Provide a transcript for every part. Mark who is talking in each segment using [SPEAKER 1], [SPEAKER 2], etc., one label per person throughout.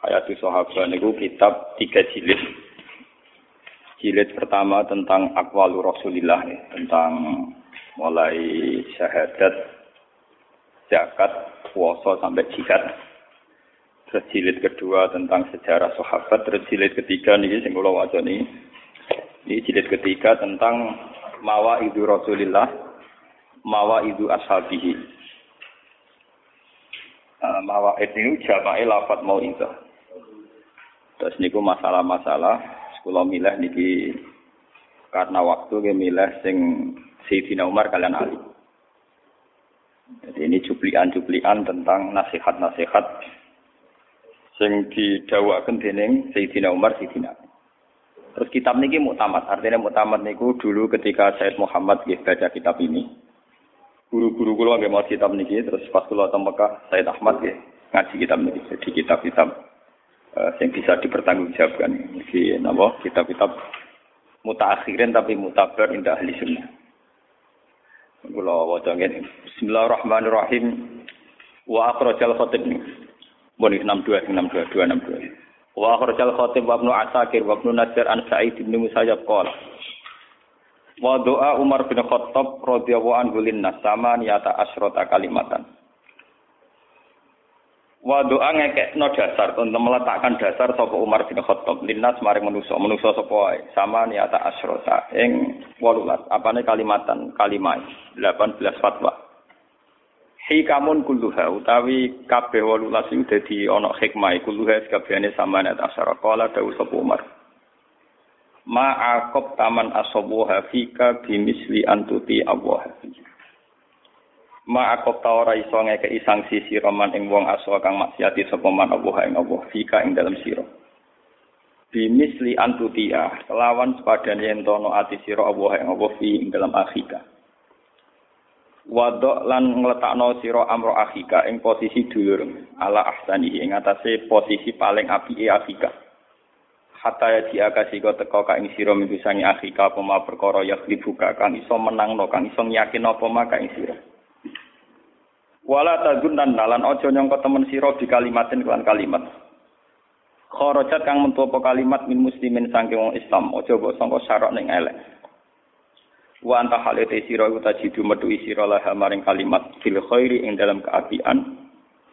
[SPEAKER 1] Hayati Sahabat niku kitab tiga jilid. Jilid pertama tentang akwalu Rasulillah nih, tentang mulai syahadat, zakat, puasa sampai jihad. Terus jilid kedua tentang sejarah sahabat, terus jilid ketiga nih sing kula waca nih. Ini jilid ketiga tentang mawa idu Rasulillah, mawa idu ashabihi. Uh, mawa itu jama'i lafat mau itu. Terus niku masalah-masalah sekolah milah niki karena waktu ke milah sing Sayyidina Umar kalian Ali. Jadi ini cuplian-cuplian tentang nasihat-nasihat sing didawakan dening Sayyidina Umar Sayyidina Terus kitab niki muktamad, artinya muktamad niku dulu ketika Said Muhammad nggih baca kitab ini. Guru-guru kula nggih mau kitab niki, terus pas kula teng Mekah Said Ahmad nggih ngaji kitab niki. Jadi kitab-kitab uh, yang bisa dipertanggungjawabkan. Jadi nama kitab-kitab mutaakhirin tapi mutabar indah ahli sunnah. Kula waca. Bismillahirrahmanirrahim. Wa akhrajal khatib. Bon 62 62 262. Wa akhrajal khatib wa ibnu Asakir wa ibnu Nasir an Sa'id bin Musayyab qala. Wa doa Umar bin Khattab radhiyallahu anhu linnas sama niyata asrota kalimatan. Wa doa ngekekno dasar untuk meletakkan dasar sapa Umar bin Khattab. Linnas mari manusa manusa sapa wae? Sama niata asrota ing 18 apane kalimatan? Kalimah 18 fatwa. Hikamun kulluha utawi kabeh 18 iku dadi ana hikmah kulluha kabehane sama niata asrota kala dawuh sapa Umar. Ma aqab taman asabuha fika bimisli antuti Allah ma akop ta ora iso ngekeki sanksi sira man ing wong aso kang maksiati sapa man Allah ing Allah fika ing dalam sira. Bimisli antutia kelawan sepadane yen tono ati sira Allah ing Allah fi ing dalam akhika. Wadok lan ngletakno sira amro akhika ing posisi dulur ala ahsani ing atase posisi paling apike akhika. Hatta ya diakasi kau teko ka ing sira mibisangi akhika apa ma perkara ya dibuka kang iso menangno kang iso yakin apa ma ka ing Wala tazunan nalan ojo nyongko temen siro di kalimatin kelan kalimat. Kharajat kang mentu kalimat min muslimin saking wong Islam, ojo mbok sangka syarat ning elek. Wa anta halete sira iku tajidu metuhi sira lah maring kalimat fil khairi ing dalam keapian.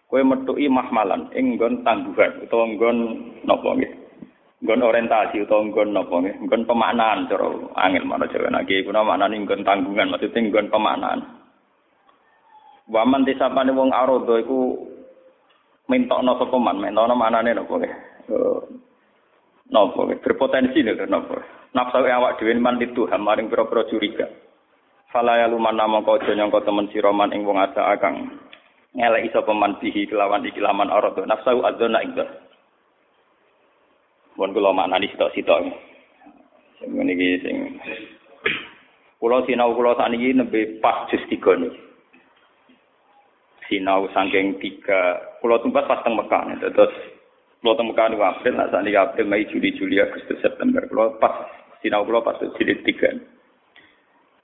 [SPEAKER 1] Kowe metuhi mahmalan ing nggon tangguhan utawa nggon napa nggih. Nggon orientasi utawa nggon napa nggih, nggon pemaknaan cara angel mana Jawa nggih kuna maknane nggon tanggungan maksudnya nggon pemaknaan. Waman disapane wong arodo iku mintokno sapa man, mintokno manane napa nggih. Napa berpotensi lho napa. Nafsu awak dhewe man itu hamaring pira-pira curiga. Fala ya luman nama kau nyangka temen sira man ing wong ada akang. Ngeleki sapa man bihi kelawan iki laman arodo. Nafsu adzona ing Mun kula maknani sitok-sitok. Sing ngene iki sing Kulo sinau kulo saniki nembe pas jus 3 niki sinau saking tiga. Pulau tumpas pas teng Mekah terus pulau teng Mekah niku April nak sakniki April Mei Juli Juli Agustus September. Pulau pas sinau pulau pas jilid tiga.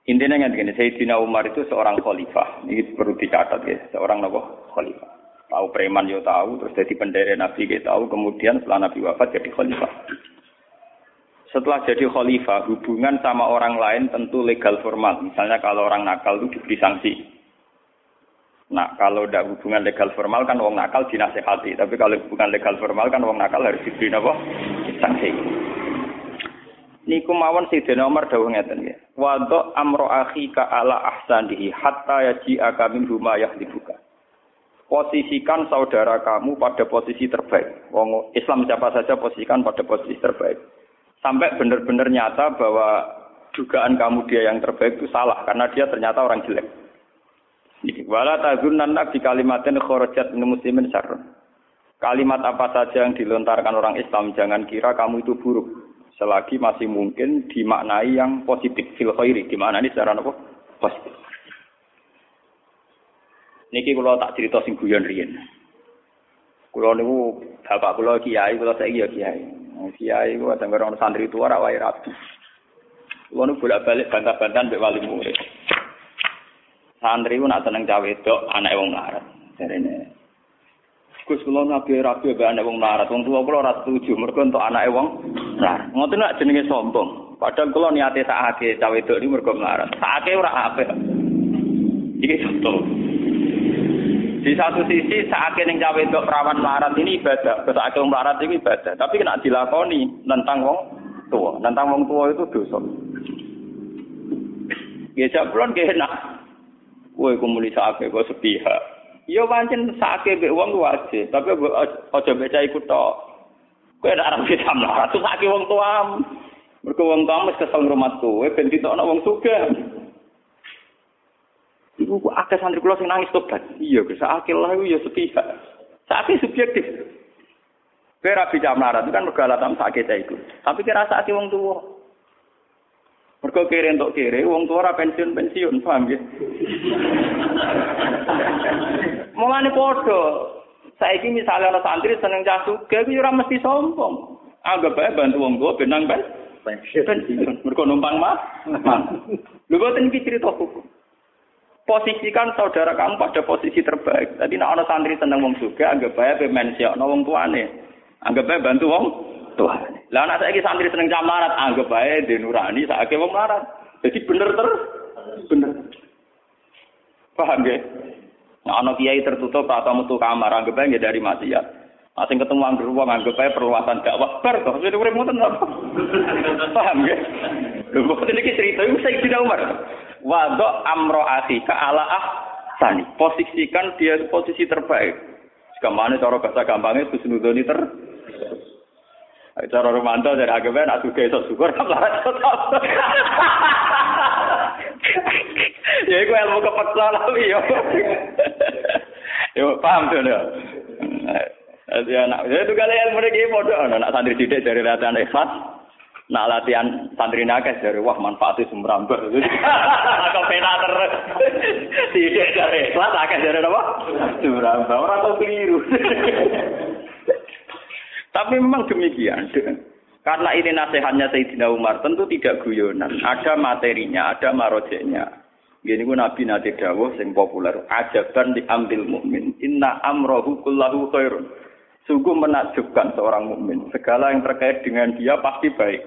[SPEAKER 1] Intinya yang begini Sayyidina Umar itu seorang khalifah. Ini perlu dicatat ya. Seorang nopo khalifah. Tahu preman yo tahu terus jadi pendere Nabi kita tahu kemudian setelah Nabi wafat jadi khalifah. Setelah jadi khalifah hubungan sama orang lain tentu legal formal. Misalnya kalau orang nakal itu diberi sanksi Nah, kalau tidak hubungan legal formal kan wong nakal dinasehati, tapi kalau hubungan legal formal kan wong nakal harus diberi apa? Sanksi. Niku mawon Sayyidina Umar dawuh ngeten nggih. Wa amro akhika ala ahsanihi hatta yaji'aka min huma yahdibuka. Posisikan saudara kamu pada posisi terbaik. Wong Islam siapa saja posisikan pada posisi terbaik. Sampai benar-benar nyata bahwa dugaan kamu dia yang terbaik itu salah karena dia ternyata orang jelek. Wala tazunnan di kalimatin kharajat min muslimin syarrun. Kalimat apa saja yang dilontarkan orang Islam jangan kira kamu itu buruk. Selagi masih mungkin dimaknai yang positif fil khairi, dimaknai secara apa? Positif. Niki kula tak cerita sing guyon riyen. Kula niku bapak kula kiai, kula saiki ya kiai. Kiai kula denger orang santri tua ora wae rapi. Kula niku bolak-balik bantah-bantahan mbek wali murid. Santri ku nak seneng cawe wedok anak wong larat. Jarene Gus kula nabi rabi mbek anak wong larat. Wong tuwa kula ora setuju mergo entuk anake wong larat. Ngoten nak jenenge sombong. Padahal kula niate sakake cawe wedok iki mergo larat. Sakake ora apik. Iki contoh. Di satu sisi sakake ning cawe wedok perawan larat ini ibadah. Sakake wong larat iki ibadah. Tapi kena dilakoni nentang wong tua. Nentang wong tua itu dosa. Ya jablon enak. Kowe komunikasi kok sepihak. Ya pancen sake mbek wong wajib, tapi aja baca iku tok. Kowe nek arep bisa mlarat, sake wong tuam. Mergo wong tuam wis kesel rumah kowe ben ditokno wong sugih. Iku kok akeh santri kula sing nangis tobat. Iya, Gus, akeh lah ya sepihak. Sake subjektif. Kowe ra bisa mlarat kan mergo alasan sake ta iku. Tapi kira sake wong tuwa. Mergo kere entuk kere, wong tua ora pensiun-pensiun, paham ya? Mulane padha. Saiki misalnya ana santri seneng cah sugih kuwi ora mesti sombong. Anggap bae bantu wong tua benang ben pensiun. Mergo numpang mah. Lho boten iki cerita hukum. Posisikan saudara kamu pada posisi terbaik. Tadi nek ana santri seneng wong sugih, anggap bae pe mensiokno wong tuane. Anggap bae bantu wong Tuhan. Lah anak saiki santri seneng camarat, anggap bae di nurani saiki wong. Jadi bener terus, bener. Paham ya? Nah, anak kiai tertutup atau metu kamar, anggap bae dari maksiat. Asing ketemu anggur wong anggap bae perluasan dakwah bar toh. Jadi urip ngoten apa? Paham ya? Lho kok iki cerita iku saya tidak Umar. Wadok amro akhika ala ah tani. Posisikan dia posisi terbaik. Sekamane cara bahasa gampangnya kusnudoni ter Cara romanto dari agama nak suka esok syukur larat Ya iku ilmu kepeksa lah yo. Yo paham tuh ya. Jadi anak, ya itu kali ilmu ini bodoh. Anak santri didik dari latihan ikhlas. Nak latihan santri nakes dari wah manfaatnya sumberamber. Kau pena terus. Didik dari ikhlas, akeh dari apa? Sumberamber. Orang tahu keliru. Tapi memang demikian. Karena ini nasihatnya Sayyidina Umar, tentu tidak guyonan. Ada materinya, ada marojeknya. Gini pun Nabi Nabi Dawuh yang populer. Ajaban diambil mukmin. Inna amrohu kullahu khairun. Sungguh menakjubkan seorang mukmin. Segala yang terkait dengan dia pasti baik.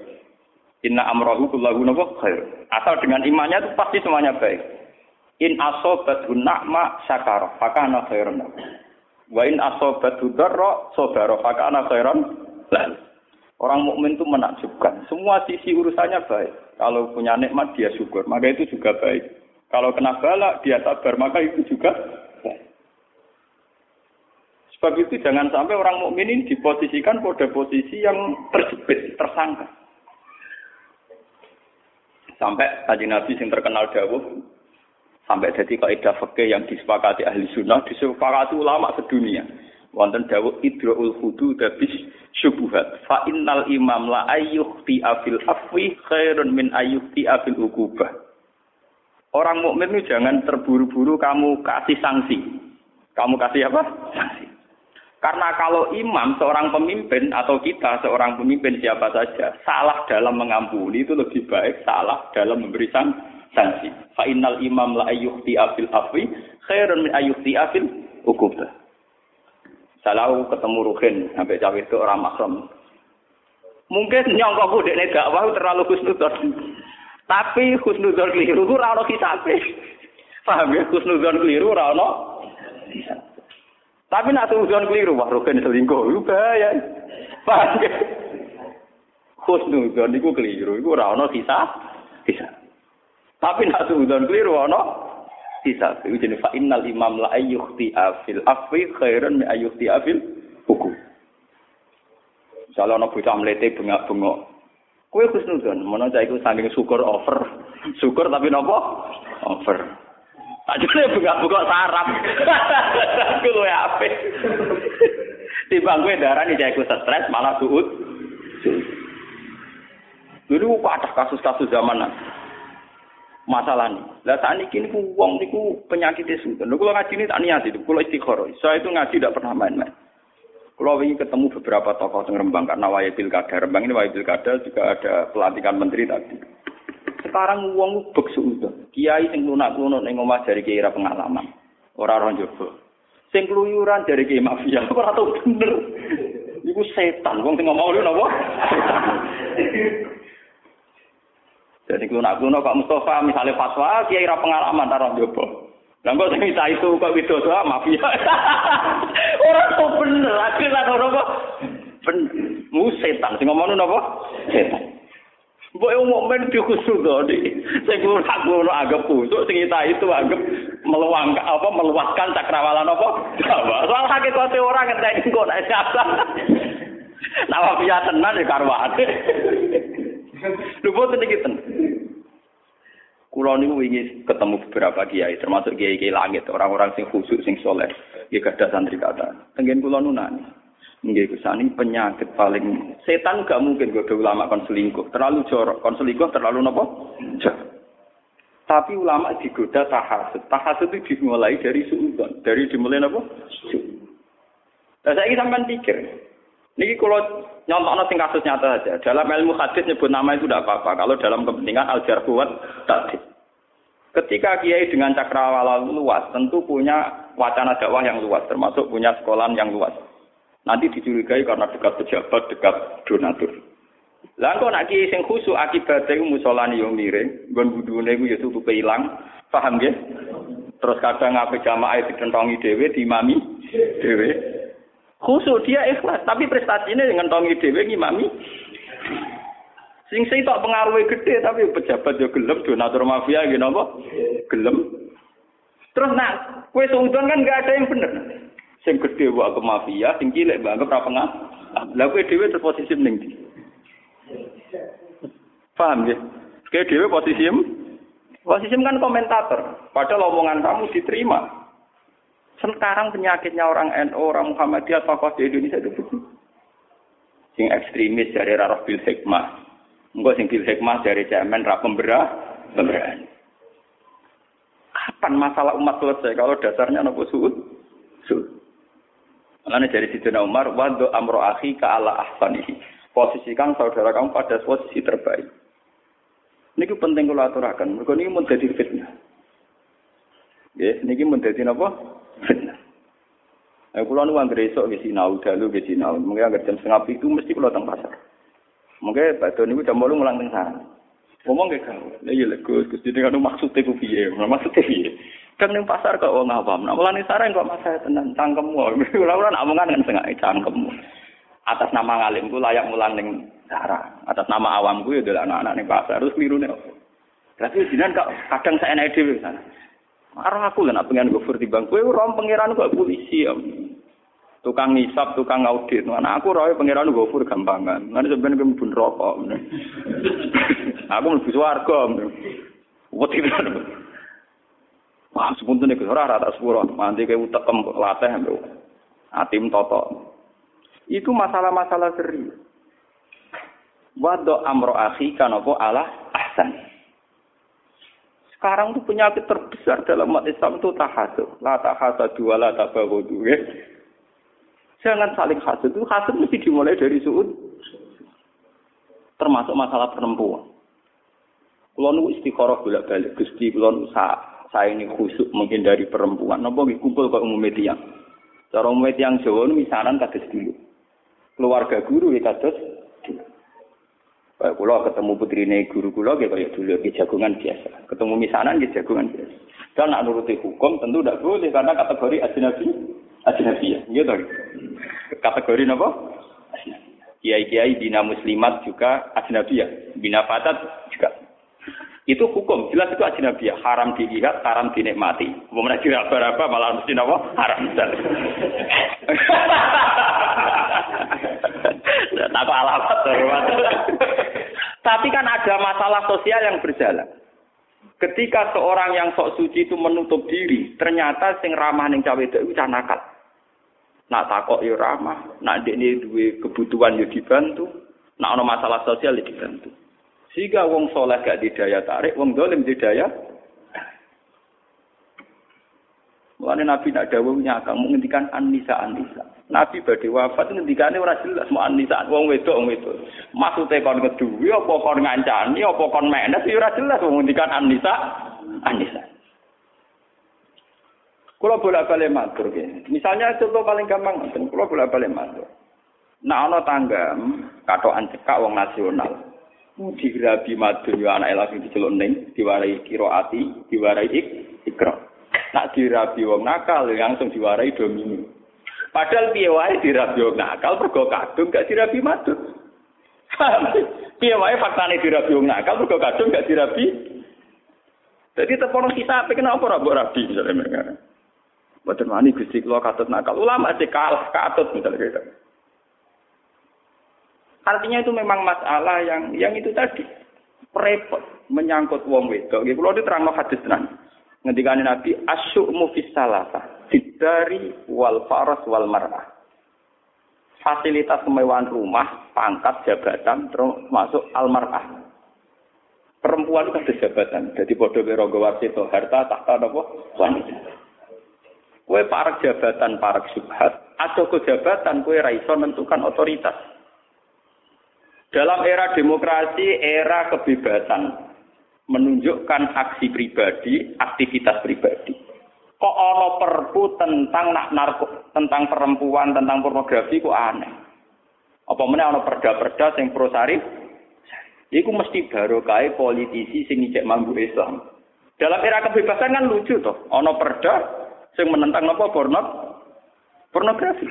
[SPEAKER 1] Inna amrohu kullahu khair. Asal dengan imannya itu pasti semuanya baik. In asobathu na'ma syakara. Fakana khairun. Wa in asobatu darra sabara fakana khairan lah. Orang mukmin itu menakjubkan. Semua sisi urusannya baik. Kalau punya nikmat dia syukur, maka itu juga baik. Kalau kena bala dia sabar, maka itu juga baik. Sebab itu jangan sampai orang mukmin ini diposisikan pada posisi yang terjepit, tersangka. Sampai tadi Nabi yang terkenal dawuh, sampai jadi kaidah fikih yang disepakati ahli sunnah disepakati ulama sedunia. Wonten dawuh idraul hudud bis syubhat fa innal imam la ayyuhti afil afwi khairun min ayyuhti afil ukubah. Orang mukmin itu jangan terburu-buru kamu kasih sanksi. Kamu kasih apa? Sanksi. Karena kalau imam seorang pemimpin atau kita seorang pemimpin siapa saja salah dalam mengampuni itu lebih baik salah dalam memberi sanksi sanksi. Fa innal imam la ayyuhti afil afwi khairun min ayyuhti afil ukubah. Salau ketemu Ruhin sampai cawe itu orang makrom. Mungkin nyongkok ku dekne dakwah terlalu khusnudzon. Tapi khusnudzon keliru ora ono kitabe. Paham ya khusnudzon keliru ora ono. Tapi nak khusnudzon keliru wah Ruhin selingkuh itu bahaya. Paham ya? Khusnudzon iku keliru iku ora ono kisah. Kisah. Tapi nak suudon keliru ana sisa. Iku jenenge fa innal imam la ayyuhti afil afwi khairan min ayyuhti afil hukum. Misalnya ana bocah mlete bengak-bengok. Kowe khusnudon, mana cah iku saking syukur over. Syukur tapi napa? Over. Tak jane bengak-bengok sarap. Kuwi apik. Timbang darah nih aku stres malah suut. Dulu kok ada kasus-kasus zaman masalah nih. Lah saat ini kini uang niku penyakit itu. Lalu kalau ngaji ini tak niat itu, kalau istiqoroh. Saya itu ngaji tidak pernah main-main. Kalau ingin ketemu beberapa tokoh yang Rembang karena waya pilkada, Rembang ini waya pilkada juga ada pelantikan menteri tadi. Sekarang uang bek sudah. Kiai sing lunak lunak neng omah dari kiai pengalaman. Orang orang jowo. Sing keluyuran dari kiai mafia. Ora tau bener. Iku setan. Wong sing ngomong lu napa? Jadi lunak lunak Pak Mustafa misalnya fatwa kiai ra pengalaman taruh jowo. Lah kok sing minta itu kok widodo ah, mafia. Ora kok bener, akhirnya ora kok ben mu setan sing ngomong napa? Setan. Mbok yo mukmin di khusus to, Dik. Sing ngono ngono anggap kusuk, sing kita itu anggap meluang apa meluaskan cakrawala apa? Soal hakikate ora ngenteni kok nek siapa. Nah, mafia tenan ya karwane. Lho boten iki tenan. Kulo niku ingin ketemu beberapa kiai, termasuk kiai-kiai langit, orang-orang sing khusyuk, sing soleh. Ya gada santri kata. Tengen kulo nunani. Nggih kusani penyakit paling setan gak mungkin gue ulama kon selingkuh. Terlalu jorok, kon selingkuh terlalu nopo? Tapi ulama digoda tahasud. Tahasud itu dimulai dari suudon. Dari dimulai apa? Nah, saya sampai pikir. Niki kalau nyontok sing kasus nyata saja. Dalam ilmu hadis nyebut nama itu tidak apa-apa. Kalau dalam kepentingan al jarhuat tadi. Ketika kiai dengan cakrawala luas, tentu punya wacana dakwah yang luas, termasuk punya sekolah yang luas. Nanti dicurigai karena dekat pejabat, dekat donatur. Kok nak kiai sing khusuk akibatnya musolani yo miring, nggon budune iku ya tutupe ilang, paham nggih? Terus kadang ngape jamaah dikentongi dhewe, diimami dhewe. Khusuk dia ikhlas, tapi prestasinya dengan tongi dhewe ngimami Sing tok pengaruhe gede tapi pejabat yo gelem donatur mafia gitu apa? Gelem. Terus nak kue seudon kan gak ada yang bener. Sing gede wae ke mafia, sing cilik anggap ra pengah. Lah kowe dhewe terposisi ning ndi? Paham ya? Kowe dhewe posisi posisi kan komentator. Padahal omongan kamu diterima. Sekarang penyakitnya orang NU, orang Muhammadiyah, tokoh di Indonesia itu. Sing ekstremis dari Rarah Bil Hikmah, Enggak sing bil hikmah dari cemen ra pemberah, pemberani. Kapan masalah umat selesai kalau dasarnya nopo suud? Suud. Makanya dari Sidina Umar, wado amro akhi ka ala ahsanihi. Posisikan saudara kamu pada posisi terbaik. Ini penting kalau aturakan. Mereka ini mau jadi fitnah. Ini mau jadi apa? Nah, kalau nu anggere esok nggih sinau dalu nggih sinau. Mungkin anggere jam setengah itu mesti kula teng pasar. Mungkin Pak Doni udah mau ngulang teng sana. Ngomong kayak kau, nah iya lah Gus, Gus jadi kan gue piye, maksudnya piye. Kan neng pasar kok wong awam, nah mulane sareng kok masa tenan cangkemmu, ora-ora nak omongan kan setengah cangkemmu. Atas nama ngalim gue layak mulang neng sarang, atas nama awam gue ya adalah anak-anak neng pasar, terus keliru nih. Berarti jinan kok kadang saya naik dewi sana. Marah aku lah nak pengen gue timbang, gue rom pangeran kok polisi ya tukang ngisap, tukang audit. Nah, aku roy pangeran gofur gampangan. Nanti sebenarnya pun rokok. aku mlebu swarga. Wedi Wah, sepunten iku ora rata sepuro. Mandi kayak utekem latih lho. Atim toto. Itu masalah-masalah serius. Wado amro akhi kanapa ala ahsan. Sekarang itu penyakit terbesar dalam umat Islam itu tahasud. La tahasadu wa la tabaghadu. Jangan saling hasud. Itu hasud mesti dimulai dari suud. Termasuk masalah perempuan. Kalau nu istiqoroh bolak balik. Gusti kalau sa saya ini khusyuk menghindari perempuan. Nopo kumpul ke umum media. Cara umum yang Jawa nu misalan kados dulu. Keluarga guru ya kados. Kayak kula ketemu putrine guru kula kayak kayak dulu di jagungan biasa. Ketemu misanan di jagungan biasa. Dan nak nuruti hukum tentu tidak boleh karena kategori ajnabi ajnabiyah. Gitu. Kategori apa? Kiai-kiai bina muslimat juga ajnabiyah. Bina fatat juga. Itu hukum, jelas itu ajnabiyah. Haram dilihat, haram dinikmati. Mau tidak apa malah mesti apa? Haram. Tak alamat. Tapi kan ada masalah sosial yang berjalan. Ketika seorang yang sok suci itu menutup diri, ternyata sing ramah ning cawe itu nakal. Nak takok yo ramah, nak dekne duwe kebutuhan yo dibantu, nak ana masalah sosial yo dibantu. Sehingga wong soleh gak didaya tarik, wong dolim didaya Mulane Nabi nak dawuh nyakang menghentikan anisa anisa. Nabi badhe wafat ngendikane ora jelas mau anisa wong wedok wong wedok. Maksude kon keduwe apa kon ngancani apa kon menes ya ora jelas menghentikan anisa anisa. Kalau bolak-balik matur Misalnya contoh paling gampang ngoten, kula bolak-balik matur. Nah ana tangga katokan cekak wong nasional. Dirabi matur yo anake lagi diceluk ning diwarai kiroati, diwarai ik, ikra. Nak dirabi wong nakal langsung diwarai domini. Padahal piye wae dirabi wong nakal mergo kadung gak dirabi madut. piye wae faktane dirabi wong nakal mergo kadung gak dirabi. Jadi tepono kita apa kenapa ora rabi misalnya mereka. Boten wani Gusti kula katut nakal. Ulama sih kalah katut misalnya gitu. Artinya itu memang masalah yang yang itu tadi repot menyangkut wong wedok. Nggih kula diterangno hadis tenan. Ngendikane Nabi asyu'mu fis salasa, fidari wal faras wal mar'ah. Fasilitas kemewahan rumah, pangkat, jabatan, termasuk al mar'ah. Perempuan itu ada jabatan. Jadi bodoh berogo warsito, harta, tahta, apa? Wanita. Kue parak jabatan, parak subhat. Atau ke jabatan, kue raiso menentukan otoritas. Dalam era demokrasi, era kebebasan, menunjukkan aksi pribadi, aktivitas pribadi. Kok ono perpu tentang nak narko, tentang perempuan, tentang pornografi kok aneh. Apa mana ono perda-perda sing pro sarif? Iku mesti baru kai politisi sing ngicek mambu Islam. Dalam era kebebasan kan lucu toh, ono perda sing menentang apa porno pornografi.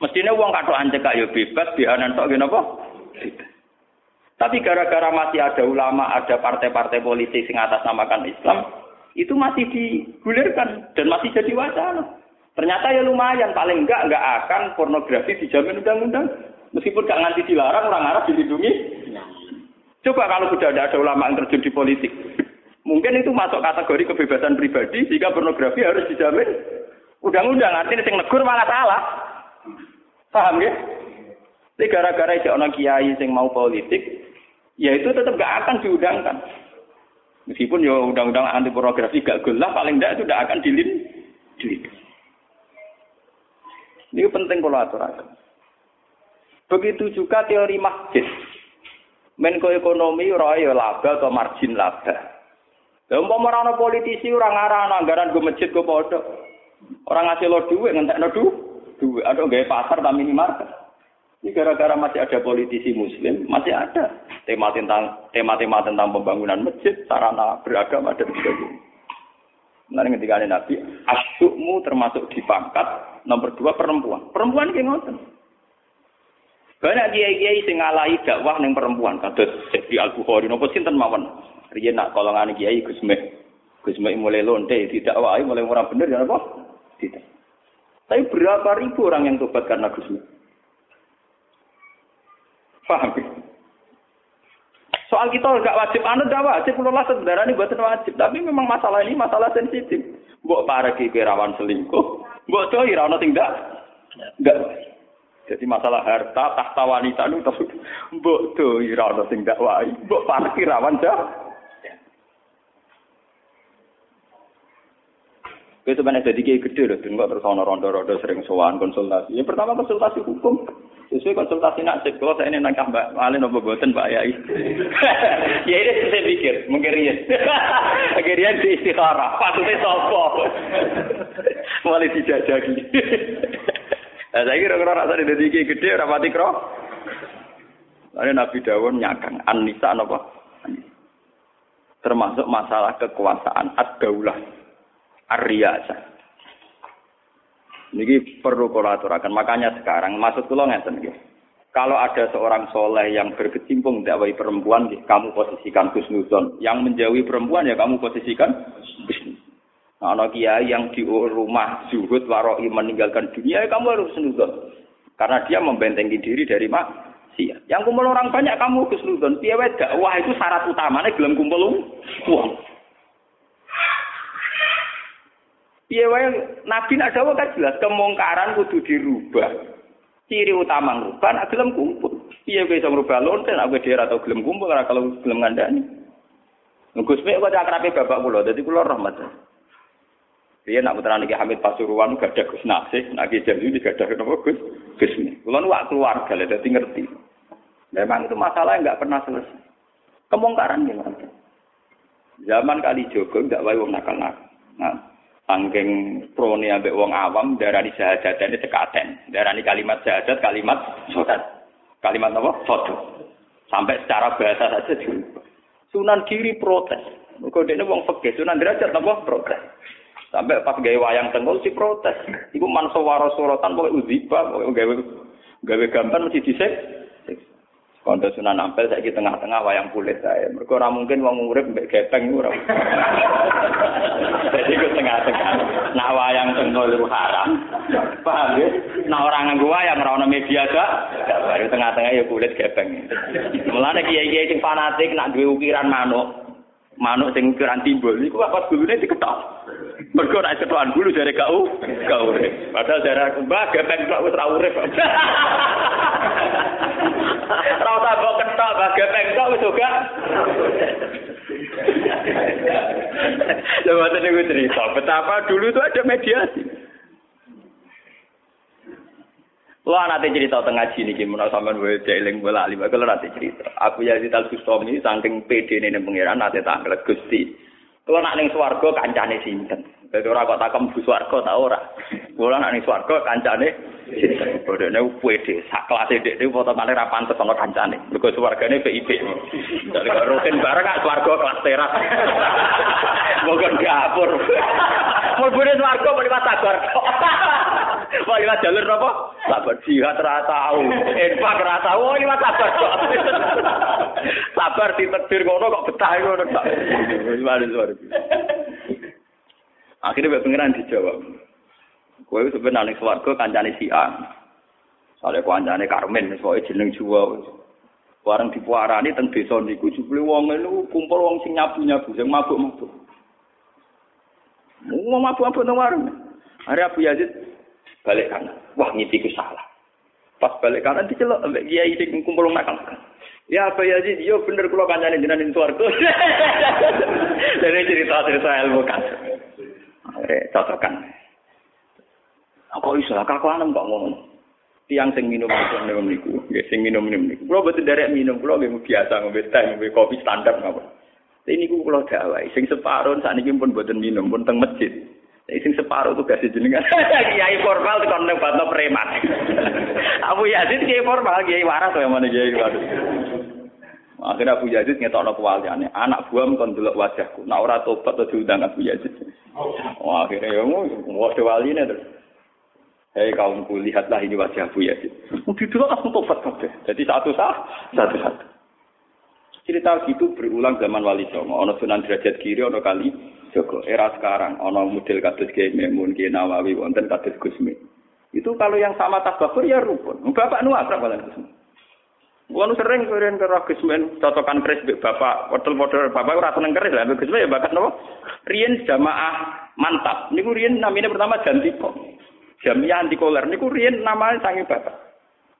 [SPEAKER 1] Mestinya uang kado anjek yo bebas, bihanan tok apa? Bebas. Tapi gara-gara masih ada ulama, ada partai-partai politik yang atas namakan Islam, itu masih digulirkan dan masih jadi wacana. Ternyata ya lumayan, paling enggak enggak akan pornografi dijamin undang-undang. Meskipun gak nganti dilarang, orang Arab dilindungi. Coba kalau sudah ada ulama yang terjun di politik. Mungkin itu masuk kategori kebebasan pribadi, sehingga pornografi harus dijamin undang-undang. Artinya yang negur malah salah. Paham ya? Tapi gara-gara ada orang kiai yang mau politik, ya itu tetap gak akan diundangkan. Meskipun ya undang-undang anti pornografi gak gelap, paling tidak itu tidak akan dilin. Ini penting kalau aturakan. Begitu juga teori masjid. Menko ekonomi ora ya laba atau margin laba. Lah umpama ora politisi ora ngarang anggaran go masjid go padha. Ora ngasih lo duit ngentekno duit. Duit ada gawe pasar ta minimarket. Ini gara-gara masih ada politisi muslim, masih ada tema tentang tema-tema tentang pembangunan masjid, sarana beragama dan sebagainya. Nanti ketika ada Nabi, asyukmu termasuk di pangkat nomor dua perempuan. Perempuan kayak ngoten. Banyak kiai-kiai sing ngalahi dakwah ning perempuan, kados Syekh Al Bukhari napa sinten mawon. Riyen nak kolongan kiai Gus Mek. Gus Mek mulai lonte didakwahi mulai ora bener ya apa? Tidak. Tapi berapa ribu orang yang tobat karena Gus Mek? Paham? Soal kita nggak wajib, anu nggak wajib, lah saudara ini buatan wajib. Tapi memang masalah ini masalah sensitif. Mbok para rawan selingkuh, mbok coy rawan tinggal, nggak Jadi masalah harta, tahta wanita itu mbok tuh rawan tinggal wae, mbok para rawan dah. Itu sebenarnya jadi kayak gede loh, tengok terus ono rondo-rondo sering sowan konsultasi. Yang pertama konsultasi hukum, Sesuai konsultasi nasib, kalau saya ini nangkah Mbak Malin apa buatan Mbak Yai. ya ini saya pikir, mungkin Rian. Mungkin Rian di istikharah, patutnya sopo. Mulai dijajaki. Nah, saya kira kalau rasa di gede, rapati kro. Lalu Nabi Dawon nyakang, Anissa apa? Termasuk masalah kekuasaan, ad-daulah, ar-riyasah. Ini perlu kolaborasikan. Makanya sekarang maksud kula nggih. Kalau ada seorang soleh yang berkecimpung dakwai perempuan, kamu posisikan Husnuzon. Yang menjauhi perempuan ya kamu posisikan. Nah, kiai yang di rumah zuhud waroi meninggalkan dunia, ya kamu harus Husnuzon. Karena dia membentengi diri dari maksiat. Yang kumpul orang banyak kamu Husnuzon. Piye dakwah itu syarat utamanya gelem kumpul uang. Piye wae Nabi nak dawuh kan jelas kemungkaran kudu dirubah. Ciri utama ngubah nak gelem kumpul. Piye kowe iso ngrubah lonten nak kowe atau gelem kumpul ora kalau gelem ngandani. Gus Mek kok akrabe bapak kula, dadi kula rahmat. Dia nak putra niki Hamid Pasuruan gak ada Gus Nasih, nak Ki Jalu gak ada kenapa Gus Gus Mek. Kula nu keluarga lah dadi ngerti. Memang itu masalah yang nggak pernah selesai. Kemungkaran gimana? Zaman kali Jogo nggak wae wong nakal-nakal. Nah, Angking prone ambek wong awam darani ini tekaten. Darani kalimat syahadat kalimat sodat. Kalimat apa? Sodat. Sampai secara bahasa saja. Sunan kiri protes. Kok dene wong fikih Sunan derajat apa protes. Sampai pas gawe wayang tenggol si protes. Iku mansawara suratan pokoke uziba, pokoke gawe gawe gambar mesti disek. Kondo Sunan Ampel saiki tengah-tengah wayang kulit saya. Mereka ora mungkin wong urip mbek gepeng ora. Jadi ku tengah-tengah. Nah wayang tengah itu haram. Paham ya? Nah orang nganggo wayang ora ono media gak. Baru tengah-tengah ya kulit gepeng. Mulane kiai-kiai sing fanatik nak duwe ukiran manuk. Manuk sing ukuran timbul iku apa gulune diketok. Mergo nek cetokan bulu jare gak gak urip. Padahal jare mbah gepeng kok wis ora urip. Ora usah kok ketok mbah gepeng kok wis juga. Lha waktu niku cerita betapa dulu itu ada mediasi. Lo nanti cerita tengah sini gimana sampean wae jeling bola lima kalau nanti cerita. Aku ya Kustom ini saking pede nih pengiran nanti tanggal Gusti. Kalau nak ning swarga kancane sinten? Dadi ora kok takem bu swarga ta ora. Kula nak ning swarga kancane bodene pede sak kelas dhek foto kali ra pantes ana kancane. Mergo swargane. Dadi kok rutin bareng kak swarga kelas teras. Moga dapur. Mulbune swarga mau liwat sabar. Mau liwat jalur apa? Sabar jihad ra tau. Infak ra tau, oh liwat sabar. Sabar ditedir ngono kok betah ngono. Akhirnya Pengiran dijawab. Kowe sebenarnya swarga kancane si A. Soale kancane Karmen soalnya jeneng Jawa. Bareng dipuarani teng desa niku jebule wong niku kumpul wong sing nyabu-nyabu sing mabuk-mabuk. Wong mabuk-mabuk nang warung. Hari Abu Yazid balik kanan. Wah ngipi ku salah. Pas balik kanan dicelok ambek kiai sing kumpul nakal. Ya Abu Yazid, yo bener kula kancane jenengan ing swarga. Dari cerita-cerita ilmu kan. Eh, cocokan. Kok iso lah kakuanem kok ngomong. Tiang sing minum minum niku, nggih sing minum minum niku. Kulo boten derek minum, kulo nggih biasa ngombe teh, ngombe kopi standar napa. Ini niku kulo dawai, sing separuh sakniki pun boten minum, pun teng masjid. Sing separuh tuh kasih jenengan. Kiai formal kon nang batno preman. Abu Yazid kiai formal, kiai waras kaya mana kiai waras. Akhirnya Abu Yazid ngetokno kewaliane, anak buam kon delok wajahku. Nah ora tobat to diundang Abu Yazid. Wah, akhirnya ya wadah waline terus. Hei kaumku, lihatlah ini wajah Abu Yazid. Dulu langsung tobat. Jadi satu sah, satu satu. Cerita gitu berulang zaman Wali Songo. Ono Sunan Derajat Kiri, ono kali Joko. Era sekarang, ono model kados Kiai Memun, Kiai Nawawi, wonten kados Gusmi. Itu kalau yang sama tabakur ya rukun. Bapak nu akrab kalian Gusmi. Kulo sering ke Gusmen cocokan keris bapak, model bapak ora seneng keris lah, Gusmen ya bakat nopo. Rien jamaah mantap. Niku rien namanya pertama Jantiko. Jamiah anti koler niku riyen namanya sange bapak.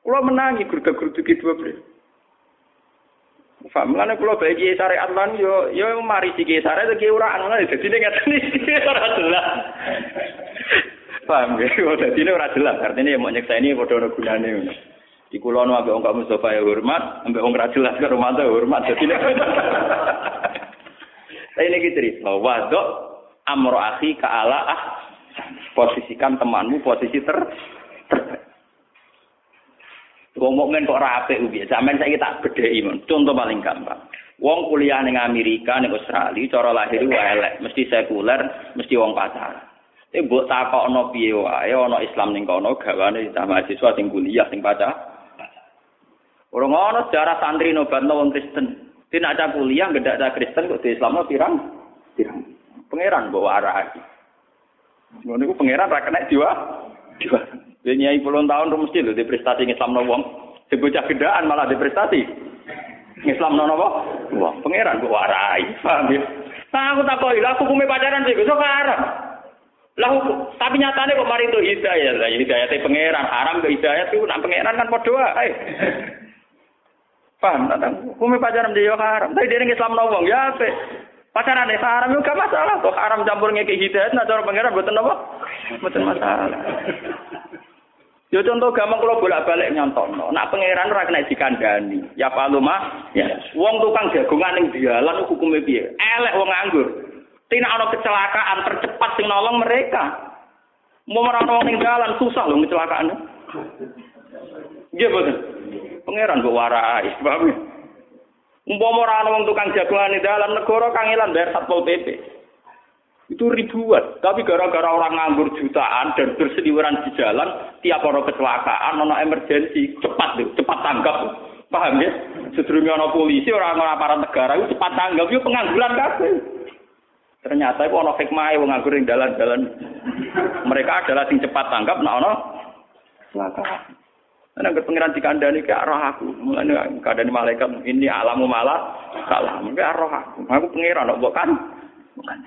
[SPEAKER 1] Kulo menangi gurga-gurduki dua beliau. Paham lan kula bagi syariat lan yo yo mari siki syariat iki ora ana dadi ning ngaten iki ora jelas. Paham ge, dadi ora jelas. Artinya mau nyekseni padha ono gunane. Di kula nu ambek wong Mustafa ya hormat, ambek wong ra jelas karo mantap hormat. Dadi Saya ini cerita, wadok amro akhi ka ala ah Posisikan temanmu posisi ter. Wong mukmin kok rapi ubi. Sampeyan saiki tak bedheki mon. Contoh paling gampang. Wong kuliah ning Amerika ning Australia cara lahir wae elek, mesti sekuler, mesti wong pacaran. Eh mbok takokno piye wae ana Islam ning kono gawane mahasiswa sing kuliah sing pacar. Ora ngono sejarah santri nobatno wong Kristen. Tidak ada kuliah, nggak ada Kristen kok di Islam pirang? Pirang. Pangeran bawa arah lagi. Ngono iku pangeran ra kena jiwa. Jiwa. Dia nyai puluhan tahun rumus mesti lho di prestasi Islam no wong. Sebocah gedaan malah di prestasi. Islam no apa? Wong pangeran kok warai. Paham ya? Nah, aku tak koi, aku kume pacaran sih, besok haram. Lah tapi nyatane kok mari itu hidayah. Lah hidayah pangeran, haram ke hidayah itu nak pangeran kan padha ae. Paham ta? Hukum pacaran dia haram. Tapi dia Islam wong ya ape. Pacaran itu haram juga masalah. Kok haram campur ngeke hidayah nah cara pangeran mboten apa? Mboten masalah. Yo contoh gampang kalau bolak-balik nyontono. Nak pangeran ora kena dikandani. Ya paluma, ya. Wong tukang jagongan ning dialan hukume piye? Elek wong nganggur. Tina ana kecelakaan tercepat sing nolong mereka. Mau merana wong ning dalan susah lho kecelakaan. Nggih boten. Pangeran kok warai, paham ya? Umpama ora ana wong tukang jagongan ning dalan negara kangelan bayar Satpol PP. Itu ribuan. Tapi gara-gara orang nganggur jutaan dan berseliweran di jalan, tiap orang kecelakaan, ono emergensi, cepat tuh, cepat tanggap. Paham ya? Sedurunge ana polisi, orang-orang aparat negara itu cepat tanggap, itu pengangguran kabeh. Ternyata itu ono hikmah wong nganggur ning dalan-dalan. Mereka adalah sing cepat tanggap, nah ono kecelakaan. Karena ke pengiran dikandani ke arah aku. Mulane kadani malaikat ini alamu malah kalah. Mungkin arah aku. Aku pengiran bukan bukan.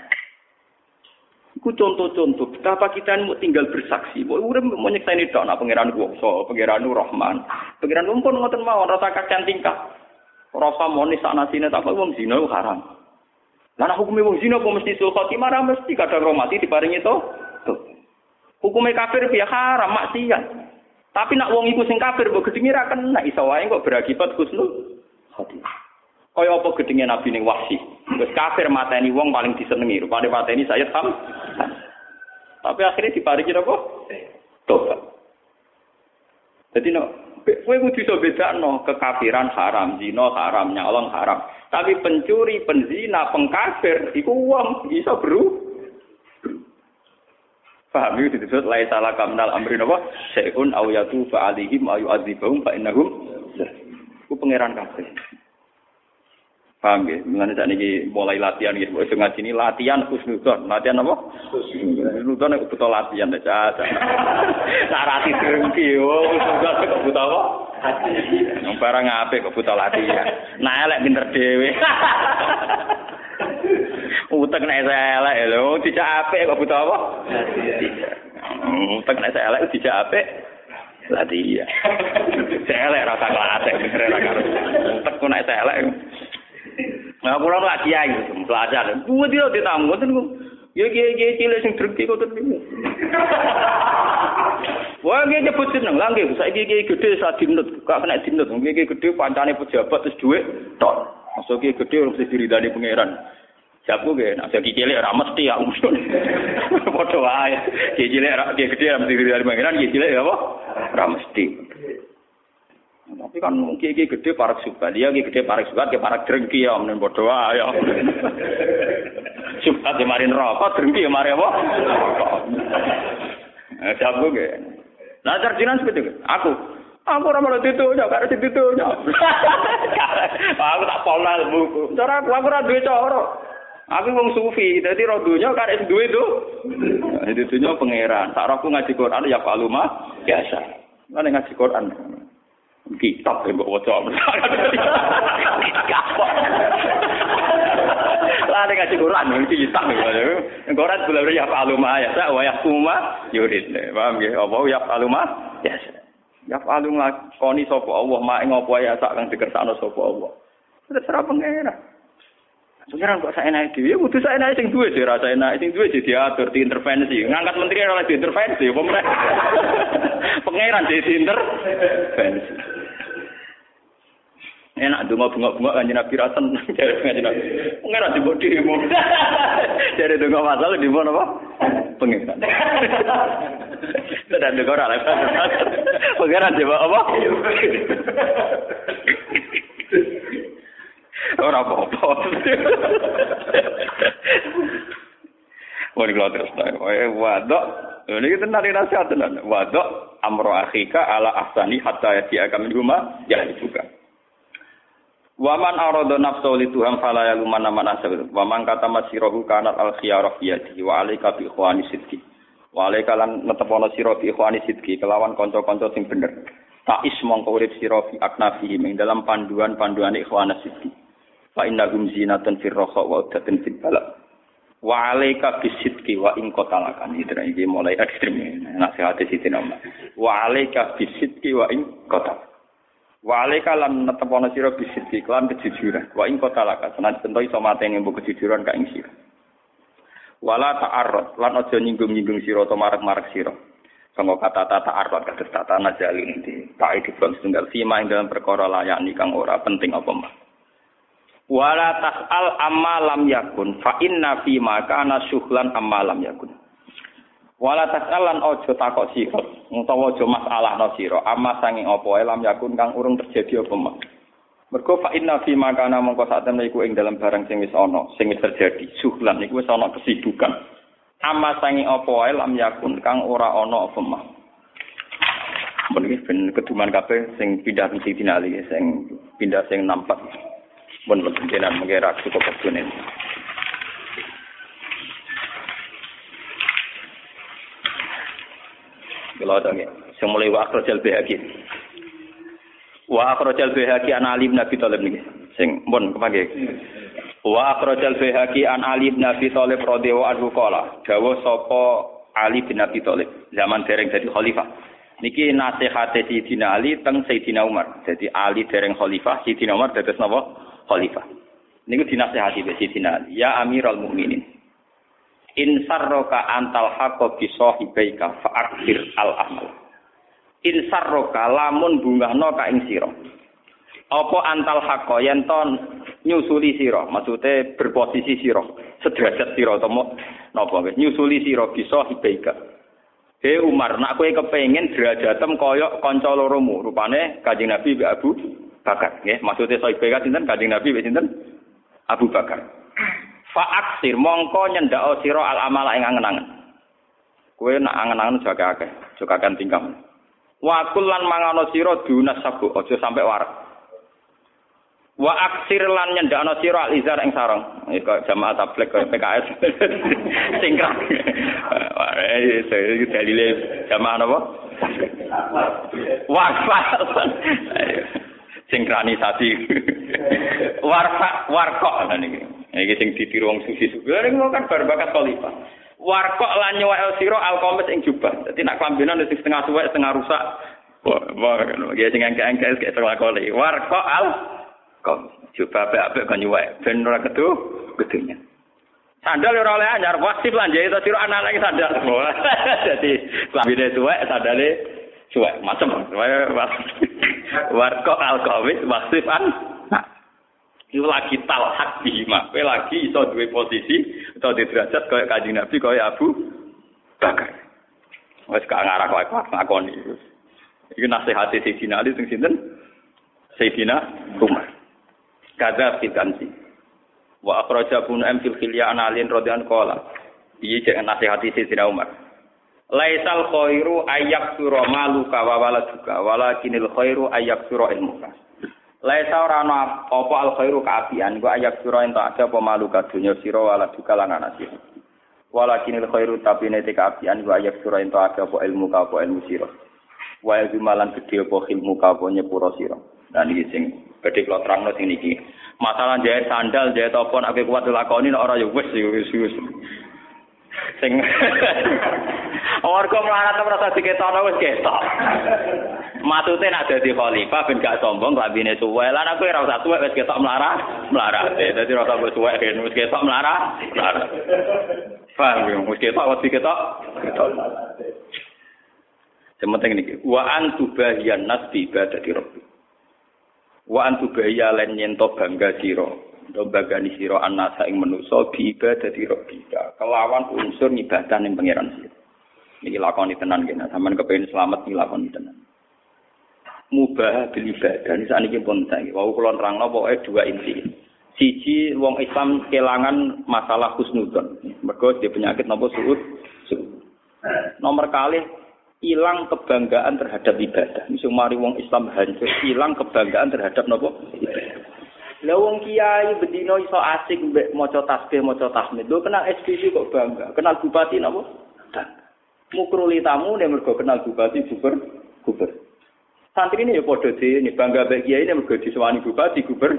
[SPEAKER 1] Iku contoh-contoh betapa kita mau tinggal bersaksi. Bahwa urip mau nyekseni tok nak pangeran kuwasa, pangeran Rahman. Pangeran pun ngoten mawon rasa kacan tingkah. Rasa moni sana sini tak wong zina haram. Nek hukume wong zina kok mesti sul khotimah mesti kadang romati to. Tuh. Hukume kafir piye haram maksiat. Tapi nak wong iku sing kafir mbok gedhinge ra kena iso wae kok berakibat husnul khotimah. Kaya apa gedenge Nabi ning Wahsi. Wis kafir mateni wong paling disenengi, rupane mateni Sayyid Ham. Tapi akhirnya diparingi apa? Tobat. Jadi no, kowe kudu iso bedakno kekafiran haram, zina haram, nyolong haram. Tapi pencuri, penzina, pengkafir iku wong iso bro. Paham itu disebut lai salah kamnal amri napa? Syai'un aw yatu fa alihim ayu adzibahum fa innahum ku pangeran kafir. Paham ya? Mengenai saat ini mulai latihan gitu. Itu ngaji ini latihan khusnudon. Latihan apa? Khusnudon itu butuh latihan. Caca. Narasi terengki. Oh, khusnudon itu butuh apa? Barang apa kok butuh latihan. Nah, elek pinter dewe. Utek nek elek lho, tidak apik kok butuh apa? Utek nek elek tidak apik. Latihan. Elek rasa kelasek bener ra karo. Utek kok nek elek. Nah, kula nu kiai belajar. Kuwi dia ditamu ngoten ku. Ya kiai-kiai cilik sing dreki kok tenan. Wah, kiai nyebut jeneng lah nggih. Saiki kiai gedhe sak dinut, gak kena dinut. Kiai gedhe pancane pejabat terus dhuwit tok. Masuk kiai gedhe mesti diridani pangeran. Jabu ge, nak sing cilik ora mesti aku. Padha wae. Kiai cilik ora kiai gedhe mesti diridani pangeran, kiai cilik apa? Ora mesti. Tapi kan mungkin iki gede parak suka, dia iki gede parak suka, dia parak drengki ya, menen bodoh ya. Suka di marin rokok, drengki ya mari apa? Eh, jago ge. Nah, sarjinan seperti itu. Aku, aku ora malah ditunya, karena ditunya. aku tak pola buku. Cara aku, aku ora duwe cara. Aku wong sufi, dadi ro dunya karek duwe to. Ditunya pangeran. Tak aku ngaji Quran ya paluma biasa. Mana ngaji Quran? kitab yang mbok waca. Lah nek ngaji Quran iki kitab ya. Quran bulan ya faluma ya sa wa yaquma yurid. Paham nggih? Apa ya faluma? Ya. Ya falung lakoni sapa Allah mak ing apa ya sak kang dikersakno sapa Allah. Terserah pengira. Pengiran kok saya naik dhewe, kudu saya naik sing duwe sih rasa enak, sing duwe sih diatur, diintervensi. Ngangkat menteri ora diintervensi, pemerintah. Pengiran jadi diintervensi. enak donga bunga-bunga kanjeng Nabi ra seneng jare kanjeng Nabi. Pengen di mbok demo. Jare donga masalah di mana apa? Pengen. Tidak ada orang lain. Pengen di apa? Ora apa-apa. Wah, kalau terus wadok, ini kita nari nasihat tenan. Wadok amro akhika ala ahsani hatta ya kami rumah ya juga. Waman arada nafsu li Tuhan fala yaluman man asal. Waman kata masirahu kanat al khiyarah yadi wa alaika bi ikhwani sidqi. Wa alaika lan netepono sira bi ikhwani sidqi kelawan kanca-kanca sing bener. Tak is mongko urip fi aknafi ing dalam panduan-panduan ikhwana sidqi. Fa inna hum zinatun fir raha wa udatun fil bala. Wa alaika bisidqi wa in qatalakan. Itu iki mulai ekstrem nasihat Siti Umar. Wa alaika bisidqi wa in qatal. Wa alaika lan netepono sira bisidqi lan kejujuran. Wa in qatalaka. Senan tentu iso mateni mbok kejujuran ka ing sira. Wala ta'arrad lan aja nyinggung-nyinggung sira utawa marek-marek sira. Sangka kata tata arwat kados tata najalin di tak di bang setunggal fima ing dalam perkara layani kang ora penting apa mah. Wala tas'al amma lam yakun fa inna fi ma kana syuhlan amma lam yakun. Wala tas'al lan aja takok sira utawa aja masalahno sira amma sanging apa lam yakun kang urung terjadi apa mah. Mergo fa inna fi ma kana mongko sak temne iku ing dalam barang sing wis ana, sing wis terjadi. Syuhlan iku wis ana kesibukan. Amma sangi apa lam yakun kang ora ana apa mah. Mun iki ben keduman kabeh sing pindah mesti dinali sing pindah sing nampak. Mun jenengan mengira cukup kedune. Kalau ada sing mulai wa akhrajal bihaqi. Wa akhrajal bihaqi an Ali bin Abi Thalib niki. Sing mun kepangge. Wa akhrajal Baihaqi an Ali bin Abi Thalib radhiyallahu qala, dawuh sapa Ali bin Abi Thalib zaman dereng dadi khalifah. Niki nasihate Sayyidina Ali teng Sayyidina Umar. Jadi Ali dereng khalifah, Sayyidina Umar dados napa? Khalifah. Niku dinasihati Sayyidina Ali, ya Amirul Mukminin. In sarroka antal haqqa bi sahibaika fa akthir al amal. In sarroka lamun bungahno ka ing sira. Apa antal haqqa yen ton nyusuli sira, maksude berposisi sira, sederajat utawa napa wis nyusuli sira bisa hibaika. He Umar, nak kowe kepengin derajatem kaya kanca loromu, rupane Kanjeng Nabi Abu Bakar, nggih. Maksude sahibaika sinten Kanjeng Nabi sinten? Abu Bakar. Fa aksir mongko nyendak sira al amala ing angen-angen. Kowe nak angen-angen jaga akeh, jaga kan tingkah. Wa kullan mangano sira dunas sabu, aja sampe warak. wa aksir lan nyendakno sira alizar ing sarong kok jamaah tablik kok PKS singkrang eh dalile jamaah napa warfa sinkronisasi warfa warkok niki iki sing ditiru wong sufi-sufi lha kan bar bakat khalifah. Warkok lan nyuwek sira alqamis ing jubah. Dadi nak klambinan sing setengah suwek setengah rusak. Wah ya sing angka-angka kayak terlakoni. Warkok al kok coba apik-apik kan nyuwek. Ben ora kedu gedenya sandal ora oleh anyar wasif lan jahit sira anak lagi sandal dadi klambine suwek sandale suwek macam warko alkawis wasif an Iku lagi talhak bihima, kowe lagi iso duwe posisi atau di derajat kaya Kanjeng Nabi kaya Abu Bakar. Wis gak ngarah kowe ngakoni. Iki nasihate Sayyidina Ali sing sinten? Sayyidina Umar. Kada fitansi. Wa akhraja Ibnu M fil khilya an alin radhiyallahu qala. Iki cek nasihati Sayyidina Umar. Laisal khairu ayak sura maluka wa waladuka walakinil khairu ayak sura ilmuka. Laisa ora ana apa al khairu kaapian iku ayak sura ento ada apa maluka dunya sira waladuka lan anak sira. Walakinil khairu tapi nete kaapian iku ayak sura ento ada apa ilmu ka apa ilmu sira. Wa malan gedhe apa ilmu ka apa nyepuro sira. Dan iki sing kula terangno sing niki. Masalah jahit sandal, jahit apa nek kuat dilakoni nek ora ya wis wis wis. Sing Warga melarat merasa diketono wis ketok. Matute nak dadi khalifah ben gak sombong lambine suwe. Lah aku ora usah suwe wis ketok melarat, melarat. Dadi ora usah suwe ben wis ketok melarat, melarat. Paham ya, wis ketok wis ketok. Ketok. Sementing niki, wa antubahiyan nas bi ibadati rabbi. wa antu baya len nyento bangga sira ndo bagani sira anasa ing manusa bi ibadati rabbika kelawan unsur ibadah ning pangeran sira. Iki lakoni tenan kene sampean kepengin selamat iki lakoni tenan. Mubah bil ibadah. Ini saat ini pun saya wau kulon terang pokoke dua inti. Siji wong Islam kelangan masalah husnudon. Mergo dia penyakit nopo suud? Nomor kali hilang kebanggaan terhadap ibadah. Misu mari wong Islam hancur, hilang kebanggaan terhadap nopo? Ibadah. Lah wong kiai bedino iso asik mbek maca tasbih, maca tahmid. Lho kenal SPC kok bangga. Kenal bupati nopo? Bangga. Mukruli tamu nek mergo kenal bupati guber guber. Santri ini ya padha ini bangga mbek kiai nek mergo disewani bupati guber.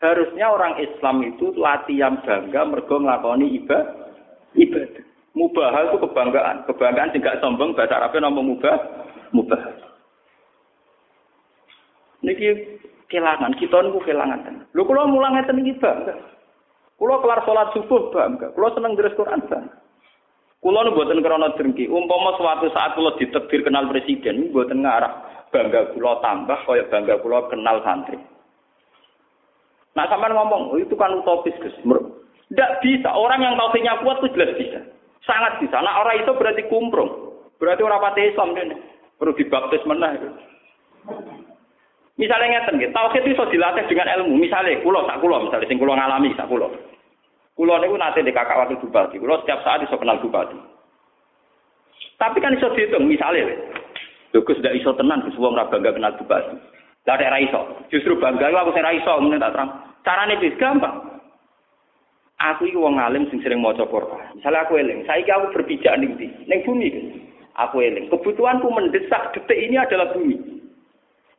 [SPEAKER 1] Harusnya orang Islam itu latihan bangga mergo nglakoni ibadah. Ibadah. Mubah itu kebanggaan. Kebanggaan tidak sombong bahasa Arabnya nama mubah. Mubah. Niki kelangan, kita niku kelangan. Lho kula mulang ngeten iki bangga. Kula kelar salat subuh bangga. Kula seneng deres Quran bangga. Kula nu mboten krana drengki. Umpama suatu saat kula ditekdir kenal presiden, mboten ngarah bangga kula tambah kaya bangga kula kenal santri. Nah, sampean ngomong, oh, itu kan utopis, Gus. Tidak bisa. Orang yang tauhidnya kuat itu jelas bisa. Sangat bisa. Nah, orang itu berarti kumprung. Berarti orang pati Islam. Perlu dibaptis mana. Misalnya ngeten gitu, tauhid itu dilatih dengan ilmu. Misalnya, kulo, sak kulo, misalnya, sing kulo ngalami, sak kulo. Kulo niku nanti di kakak waktu bupati. Kulo setiap saat bisa kenal bupati. Tapi kan iso dihitung, misalnya, Lho Gus ndak iso tenan Gus wong ora bangga kenal bupati. Lah nek ra iso, justru bangga aku sing ra iso ngene tak terang. Carane wis gampang. Aku iki wong alim sing sering maca Quran. Misalnya aku eling, saiki aku berpijak ning ndi? Ning bumi. Aku eling. Kebutuhanku mendesak detik ini adalah bumi.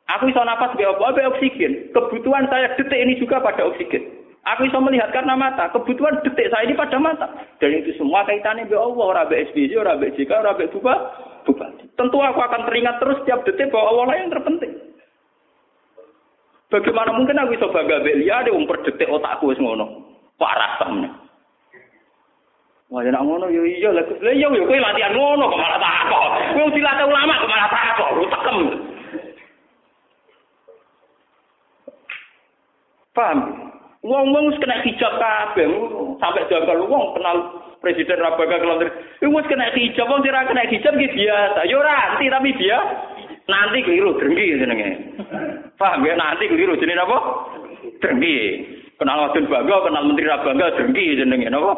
[SPEAKER 1] Aku iso napas be apa? Be oksigen. Kebutuhan saya detik ini juga pada oksigen. Aku bisa melihat karena mata. Kebutuhan detik saya ini pada mata. Dan itu semua kaitannya be Allah, ora be SBY, JK, ora be bupati. Tentu aku akan teringat terus setiap detik bahwa Allah yang terpenting. Bagaimana mungkin aku bisa bangga be liya ada umper detik otakku wis ngono. Parah samne. Wah, ya ngono yo iya lah. Lah iya yo latihan ngono kok malah takok. Kowe dilatih ulama kok. Paham? Wong-wong kena hijab kabeh, sampai jangkal wong kenal presiden Rabaga. Iku wis kena hijab, wong ora kena hijab ki biasa. Yo ora anti tapi dia nanti keliru drengki jenenge. Paham ya nanti keliru jenenge apa? Drengki. Kenal wadon bangga, kenal menteri Rabaga drengki jenenge napa?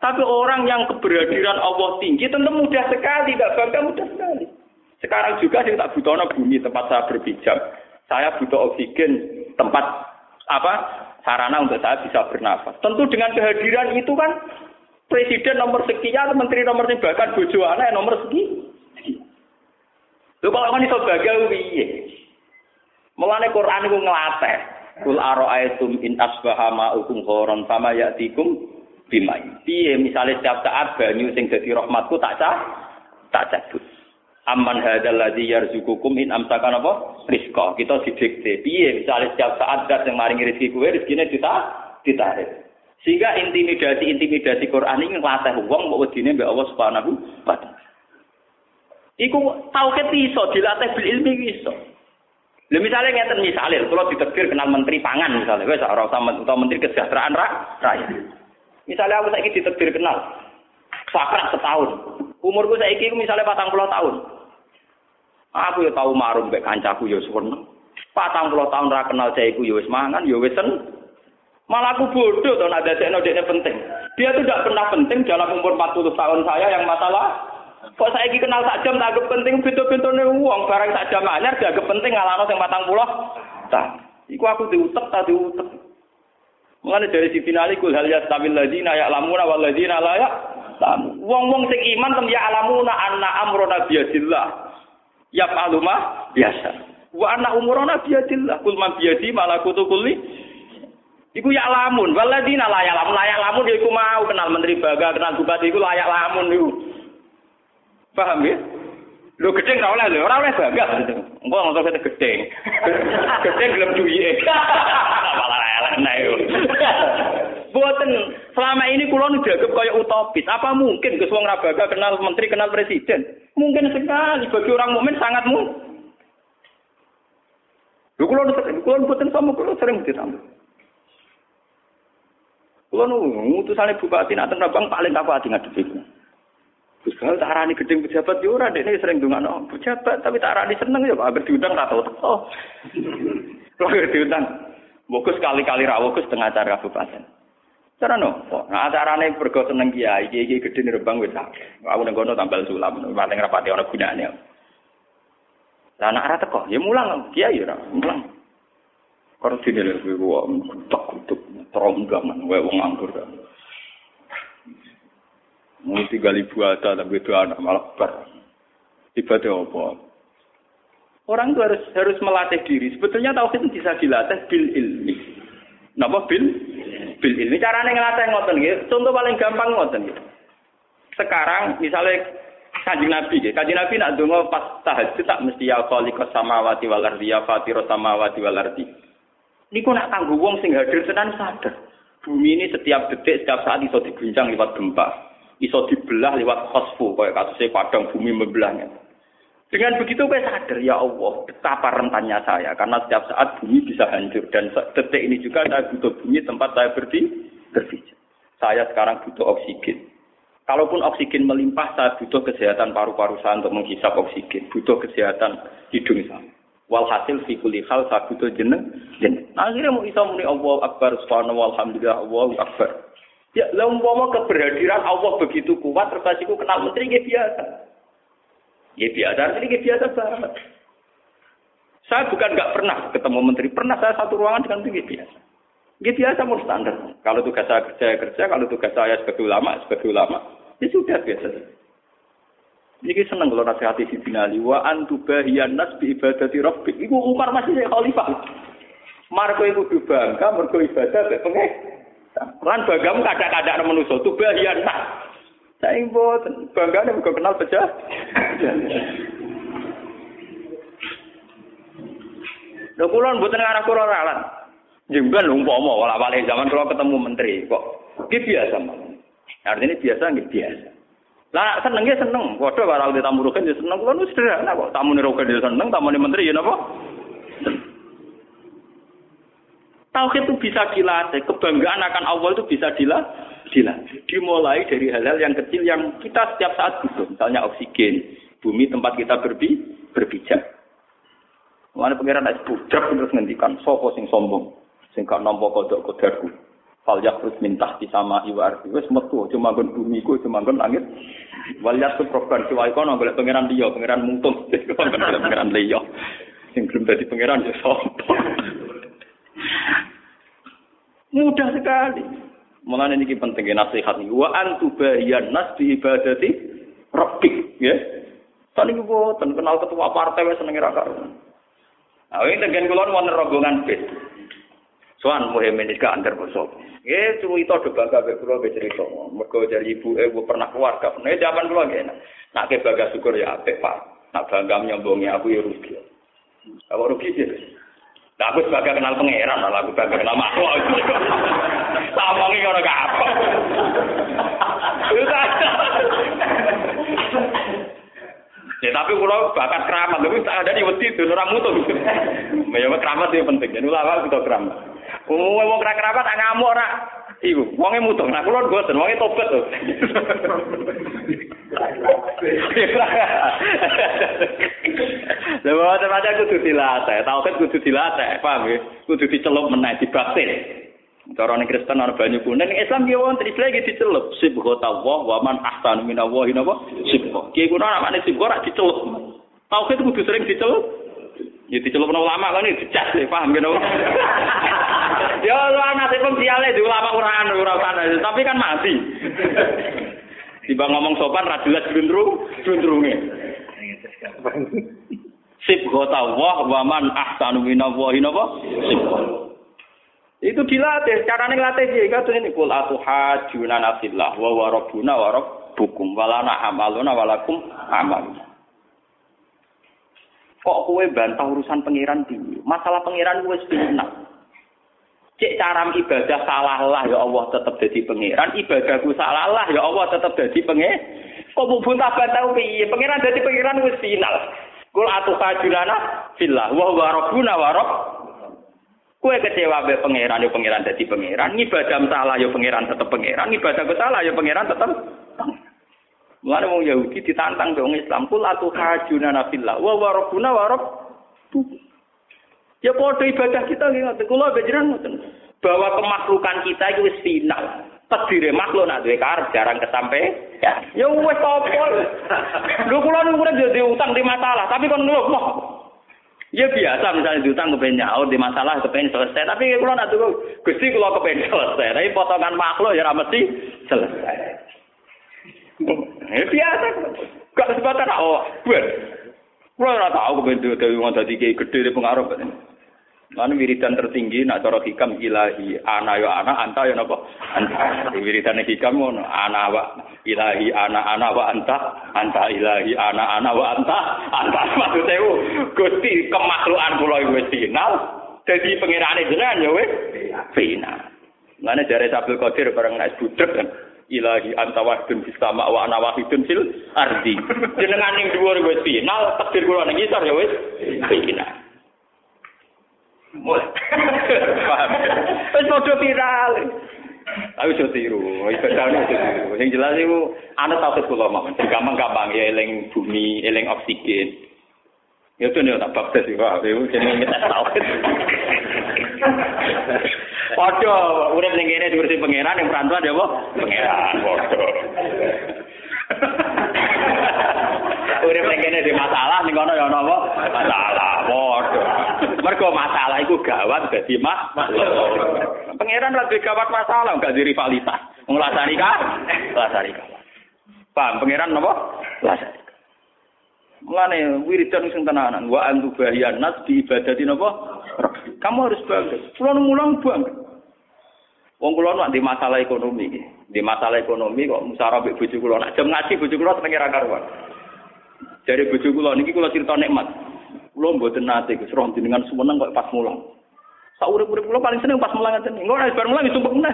[SPEAKER 1] Tapi orang yang keberadiran Allah tinggi tentu mudah sekali, tidak bangga mudah sekali. Sekarang juga saya tak butuh bumi tempat saya berpijak. Saya butuh oksigen tempat apa sarana untuk saya bisa bernafas. Tentu dengan kehadiran itu kan presiden nomor sekian, menteri nomor sekian, bahkan bojo anak nomor sekian. Lho kalau kan iso gagal piye? Mulane Quran iku nglatih. Kul ara'aitum in asbaha ma'ukum ghoran fama ya'tikum bimai. Piye misale setiap saat banyu sing dadi rahmatku tak cah tak cabut. Amman hadzal ladzi yarzuqukum in amsakan apa? Rizqa. Kita didikte. Piye misalnya setiap saat zat yang maringi rezeki kowe rezekine kita ditarik. Sehingga intimidasi-intimidasi Quran ini ngelatih wong mbok wedine mbek Allah Subhanahu wa taala. Iku tauhid iso dilatih bil ilmi iso. Lha misalnya ngeten misalnya, kalau ditekir kenal menteri pangan misalnya, wes ora usah atau menteri kesejahteraan rakyat. Misalnya aku saiki ditekir kenal, sakrat setahun. Umurku saiki misalnya patang puluh tahun. Aku ya tahu marum mbek kancaku ya seneng. Patang puluh tahun ra kenal jaiku ya wis mangan ya wis Malah aku bodoh to nak dadekno dekne penting. Dia tuh tidak pernah penting dalam umur 40 tahun saya yang masalah Kok saya kenal sak jam tak penting pintu-pintune uang barang sak jam anyar dianggap penting ngalano sing patang puluh. Tak. Iku aku diutek tak diutek. Mulane dari Siti Ali kul hal yastabil ladina ya'lamuna wal ladina la Wong-wong sing iman tem ya alamuna anna amrona biadillah ya paluma biasa. Wa anak umurona biadillah. Kul man biadi malakutu kulli. Iku ya lamun. Waladina layak lamun. Layak lamun ya iku mau kenal menteri baga, kenal bupati iku layak lamun iku. Paham ya? Lho gedeng ora oleh lho, ora oleh bangga. Engko ngono kete gedeng. Gedeng gelem. Malah elek yo. Boten selama ini kula dianggap kaya utopis. Apa mungkin Gus wong Rabaga kenal menteri, kenal presiden? Mungkin sekali bagi orang mukmin sangat mungkin. Lho kula kula boten sama kula sering ditambah. Kula nu ngutusane bupati nak teng Rabang paling apa ati ngadepi. Gus kalau tak arani gedeng pejabat yo ora dekne sering ndongano pejabat tapi tak arani seneng ya agar diundang ra tau teko. Kalau diundang. Fokus kali-kali rawuh Gus tengah acara kabupaten. Cara no, nah acarane bergo seneng kiai, kiai kiai gede nih rebang akeh. Aku neng kono tambal sulam, paling rapati orang gunanya. Lah anak rata kok, ya mulang kiai ya, mulang. Kalau sini lebih gua tak kutuk, terong gaman, wae wong anggur. Mau tiga ribu ada, tapi itu anak malah ber. Tiba-tiba apa? Orang itu harus harus melatih diri. Sebetulnya tauhid bisa dilatih bil ilmi. Napa bil bil ilmi carane ngelatih ngoten nggih. Contoh paling gampang ngoten nggih. Sekarang misalnya Kanjeng Nabi nggih. Kanjeng Nabi nak donga pas tahajud tak mesti ya khaliqas samawati wal ardi ya fatiros samawati wal ardi. Niku nak kanggo wong sing hadir tenan sadar. Bumi ini setiap detik, setiap saat iso diguncang lewat gempa. Iso dibelah lewat khosfu, kayak kasusnya padang bumi membelahnya. Dengan begitu saya sadar, ya Allah, betapa rentannya saya. Karena setiap saat bumi bisa hancur. Dan detik ini juga saya butuh bumi tempat saya berpijak. Saya sekarang butuh oksigen. Kalaupun oksigen melimpah, saya butuh kesehatan paru-paru saya untuk menghisap oksigen. Butuh kesehatan hidung saya. Walhasil fi kulli hal saya butuh jeneng. jeneng. Nah, akhirnya mau isa muni Allah Akbar, subhanallah, alhamdulillah, Allah Akbar. Ya, lah umpama keberhadiran Allah begitu kuat, terus kenal menteri biasa. Ya biasa, ini biasa banget. Saya bukan nggak pernah ketemu menteri, pernah saya satu ruangan dengan tinggi biasa. Gitu biasa mau standar. Kalau tugas saya kerja, kerja. Kalau tugas saya sebagai ulama, sebagai ulama. Ya sudah biasa. Ini seneng kalau nasihati si binali. Wa antubahiyan nas bi ibadati rabbik. Ibu Umar masih saya khalifah. Marco itu bangga, mergo ibadah pengen. Lan banggamu kadang-kadang manusia. Tubahiyan nas. Imboten, bangga nih bukan kenal pecah. Lho kula mboten ngarah kula ralat. Jemban umpama wala wale zaman kula ketemu menteri kok iki biasa mawon. Artinya biasa nggih biasa. Lah seneng ya seneng, padha karo di tamu rugen ya seneng kula nu sederhana kok tamu rugen ya seneng, tamu menteri ya napa? Tauhid itu bisa dilatih, kebanggaan akan Allah itu bisa dilatih dilatih. Dimulai dari hal-hal yang kecil yang kita setiap saat butuh. Misalnya oksigen, bumi tempat kita berbi, berpijak. Mana pengiran es budak terus ngendikan sopo sing sombong, sing gak nampa kodok kodarku. Fal terus minta di sama iwa arti. Metu cuma gon bumi ku cuma gon langit. Wal yakhrus program siwa ikono golek pangeran liya, pangeran mungtung. pangeran liya. Sing belum dadi pangeran ya sopo. Mudah sekali. Mulane niki penting nasihat niki wa antubahiyan nas bi ibadati rabbik ya. Niku boten kenal ketua partai wis seneng ra karo. Nah, ini dengan kulon wonten rombongan bis. Soan muhim ini ke antar bosok. Cuma itu ada bangga be kulo be cerita. Mergo dari ibu eh pernah keluarga. Nah, zaman kulo gini. Nak ke bangga syukur ya apik pak. Nak bangga nyombongi aku ya rugi. Kalau rugi sih. Nah, aku sebagai kenal pangeran, malah aku sebagai kenal makhluk. Samongi orang gak apa. Ya tapi kalau bakat keramat, tapi tak ada di wedi itu orang mutu. Ya keramat itu penting. Jadi ulama kita keramat. Oh, mau keramat tak ngamuk ora. Iku, wonge mutu. Nah, kula mboten, wonge tobat to. Lha wae macam kudu dilatih, tauhid kudu dilatih, paham ya? Kudu dicelup meneh dibaktin. Cara ning Kristen ana banyu kuning, ning Islam ki wonten Islam iki dicelup. Sibghata Allah wa man ahsanu min Allah napa? Sibghah. Ki kuwi ana makne sibghah rak dicelup. Tauhid kudu sering dicelup. Ya dicelup ulama kan iki dicas, paham kan? Ya ulama sing siale di ulama ora anu ora tapi kan mati. Tiba ngomong sopan ra jelas glundrung, glundrunge. Sip gota wah wa man ahsanu minallahi napa? Sip. Itu dilatih, carane nglatih piye? Katune ini kul atu hajuna nasillah wa wa rabbuna wa walana amaluna walakum amal. Kok kowe bantah urusan pangeran tinggi? Masalah pangeran wis final. Cek cara ibadah salah lah ya Allah tetap jadi pangeran, ibadahku salah lah ya Allah tetap jadi pangeran. Kok bubun tak tahu piye? Pangeran jadi pangeran wis final. Kul atu kajulana fillah wa huwa rabbuna wa rabb. Kue kecewa be pangeran yo pangeran jadi pangeran, ibadah salah yo pangeran tetap pangeran, ibadah salah yo pangeran tetap Mulane wong Yahudi ditantang dong Islam, kul atu kajulana fillah wa huwa rabbuna wa rabb. Ya podo ibadah kita nggih ngoten. Kula bejeran ngoten. Bahwa kemakhlukan kita itu wis final. Tedire makhluk nak duwe karep jarang kesampe. Ya, ya wis apa. Lho kula niku jadi utang di masalah, tapi kon ngeluh loh. Ya biasa misalnya diutang kepengen nyaur di masalah kepengen selesai, tapi kula nak tunggu Gusti kula kepengen selesai, tapi potongan makhluk ya ora mesti selesai. Ya biasa. Gak kesempatan oh, gue Kulo ora tau kepen dewe wong dadi kiai gedhe de pengaruh kan. Lan wiridan tertinggi nak cara hikam ilahi ana yo ana anta yo napa anta. Wiridan hikam ngono ana wa ilahi ana ana wa anta anta ilahi ana ana wa anta anta maksudnya Gusti kemaklukan kula wis final dadi pangerane jenengan yo wis final. Lane jare Abdul Qadir bareng nek budek kan ilahi anta wahdun fis sama wa ana wahidun fil ardi. Jenengan ning dhuwur wis final, takdir kula ning ngisor ya wis final. Mulai. Paham. Wis padha viral. Aku iso tiru, iso jane iso tiru. Sing jelas iku ana tauhid kula mawon. Gampang-gampang ya eling bumi, eling oksigen. Ya tuh nih tak baptis sih, wah, itu jenenge ngetes tauhid. Padha urip ning kene diurusi pangeran yang perantuan ya apa? Pangeran padha. Urip ning kene di masalah ning kono ya apa? Masalah padha. Mergo masalah iku gawat dadi mah. Pangeran lagi gawat masalah enggak di rivalitas. Nglasani ka? Nglasani ka. Paham pangeran napa? Nglasani. Mulane wiridan sing tenanan wa antu bahiyan nas di ibadati napa? Kamu harus bangga. Kulo ngulang bangga. Wong kula nak di masalah ekonomi iki. Di masalah ekonomi kok musara mbek bojo kula nak jam ngaji bojo kula senenge ra karuan. Dari bojo kula niki kula cerita nikmat. Kula mboten nate Gus roh jenengan sumeneng kok pas mulang. Saurip-urip kula paling seneng pas mulang ngeten. Engko nek bar mulang ditumpuk meneh.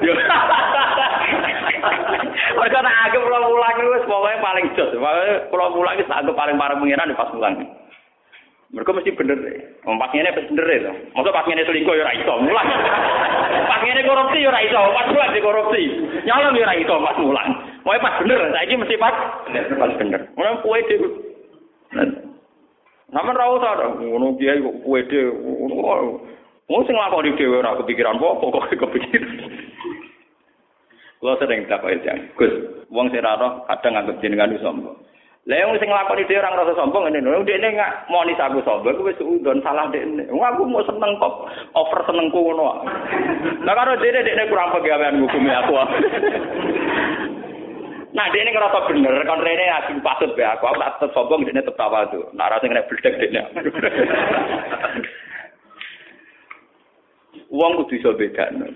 [SPEAKER 1] Yo. Mereka nak agak kula mulang wis pokoke paling jos. Pokoke kula mulang wis anggap paling pareng pengiran pas mulang. Mereka mesti bener deh. Wong pas ngene bener deh. Masa pas ngene selingkuh ya ora iso mulang. Pas ngene korupsi ya ora iso, pas mulang di korupsi. Nyalon ya ora iso pas mulang. Pokoke pas bener, saiki mesti pas pas bener. Mulane kuwe dhewe. Namun ra usah ngono kiai kok kuwe dhewe. Wong sing nglakoni dhewe ora kepikiran apa pokoke kepikiran. Kulo sering takok itu, Gus, wong sing ora kadang nganggep jenengan iso sombong. Lah yang sing nglakoni dhewe ora ngrasa sombong ngene lho. Dekne nggak monis aku sombong, aku wis udon salah dekne. Wong aku mau seneng kok over senengku ngono. Lah karo dekne dekne kurang pegawean hukum aku. Nah, ini ngerasa bener, kan Rene aku patut be aku, aku tak tetep sombong, dia tetep tawa tuh. Nah, rasa kena beledek dia. Uang kudu iso bedakno.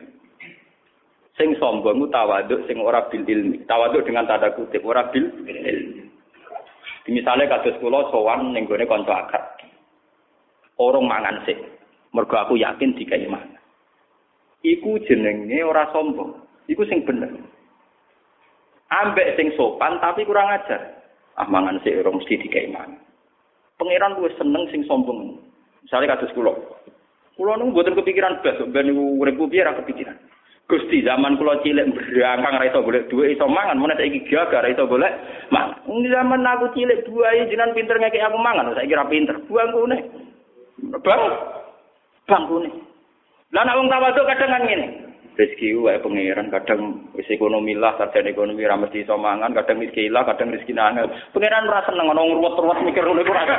[SPEAKER 1] Sing sombong tawaduk, sing ora bil ilmi. Tawaduk dengan tanda kutip, ora bil ilmi. Misalnya kados kula sowan ning gone kanca akad. Orang mangan sik. Mergo aku yakin dikai mangan. Iku jenenge ora sombong. Iku sing bener. Ambek sing sopan tapi kurang ajar. Ah mangan sik ora mesti dikai mangan. Pangeran luwih seneng sing sombong. Misalnya kados kula. Kula niku mboten kepikiran blas ben niku urip piye ra kepikiran. Gusti zaman kula cilik berangkang ra iso golek dhuwit iso mangan, mun saiki gagal ra iso golek mangan. Zaman aku cilik buahe jenengan pinter ngekek aku mangan, saiki ra pinter. Buang kune. Bang. Bang kune. Lah nek wong tawaduk kadang kan ngene. Rezeki wae pangeran kadang wis ekonomi lah, sarjana ekonomi ra mesti iso mangan, kadang miskin lah, kadang rezeki nangel. Pangeran ora seneng ana ngruwet-ruwet mikir ngono iku ora.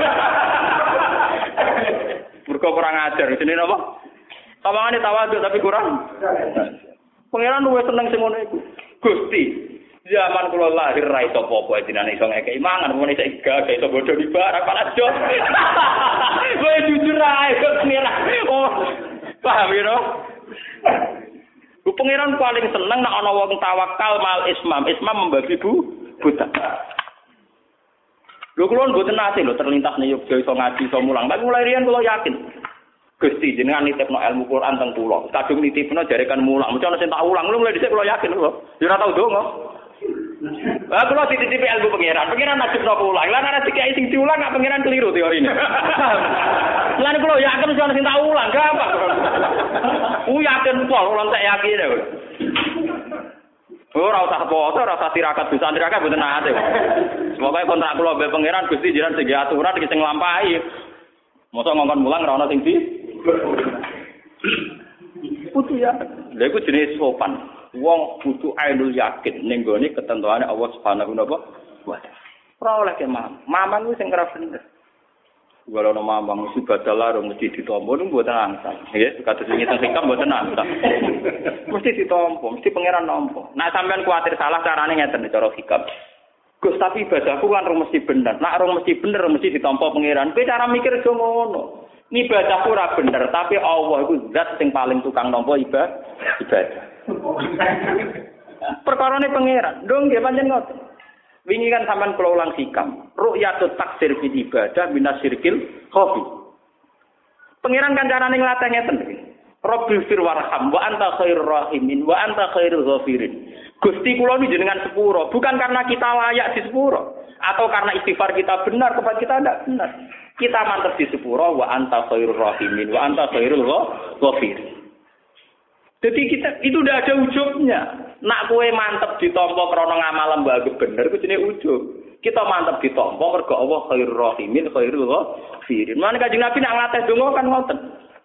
[SPEAKER 1] Mergo kurang ajar, jenenge napa? Tawangane tawaduk tapi kurang. Pangeran luwih seneng sing ngono iku. Gusti, zaman kula lahir ra iso apa-apa dinane iso ngekeki mangan, mun iso gak iso bodho di barak pala jos. Kowe jujur ae kok pangeran. Oh, paham ya, no? Bu pangeran paling seneng nek ana wong tawakal mal ismam. Ismam membagi bu buta. Lho kula mboten nate lho terlintas ning Yogyakarta iso ngaji iso mulang. Tapi mulai riyen kula yakin. Gusti jenengan nitipno ilmu Quran teng kula. Kadung nitipno jarekan mulang. Ana sing tak ulang. Lho mulai dhisik kula yakin lho. Ya ora tau donga. Lah kula dititipi ilmu pangeran. Pangeran najib napa ulang. Lah nek dikai sing diulang gak pangeran keliru teorine. Lan kula yakin mesti ana sing tak ulang. Gampang. Ku yakin pol, kula tak yakin lho. Ora usah poso, ora usah tirakat bisa tirakat mboten nate. Semoga kontrak kula mbek pangeran Gusti jenengan sing aturan iki sing nglampahi. Mosok ngongkon mulang ora ana sing di. Kudu ya. Lha iku jenis sopan. Wong kudu ainul yakin ning gone ketentuane Allah Subhanahu wa taala. Ora oleh ke mam. Mamang ku sing ora bener. Kalau nama mamang mesti badal larung mesti ditompo nu mboten angsa. Nggih, kados wingi teng hikam mboten angsa. Mesti ditompo, mesti pangeran nompo. Nah sampean kuatir salah carane ngeten cara hikam. Gus tapi ibadahku kan rung mesti bener. Nak rung mesti bener mesti ditampa pangeran. Kowe cara mikir aja ngono. Ibadahku ora bener, tapi Allah iku zat sing paling tukang nampa ibadah. Ibadah. Perkarane pangeran. Dong nggih pancen ngoten. Wingi kan sampean kula ulang sikam. Ru'yatut taksir fil ibadah minasyirkil khafi. Pangeran kan carane nglatih ngeten iki. Rabbil fir warham wa anta khairur rahimin wa anta khairul ghafirin. Gusti kula ini jenengan sepuro, bukan karena kita layak di sepuro atau karena istighfar kita benar kepada kita tidak benar. Kita mantap di sepuro wa anta khairur rahimin wa anta khairul ghafirin. Jadi kita itu udah ada ujungnya. Nak kue mantep ditompo krono ngamal lembaga bener, itu jenis ujung. Kita mantep ditompo mergo Allah khairur rahimin khairul ghafirin. Mana kanjeng Nabi nak ngateh donga kan ngoten.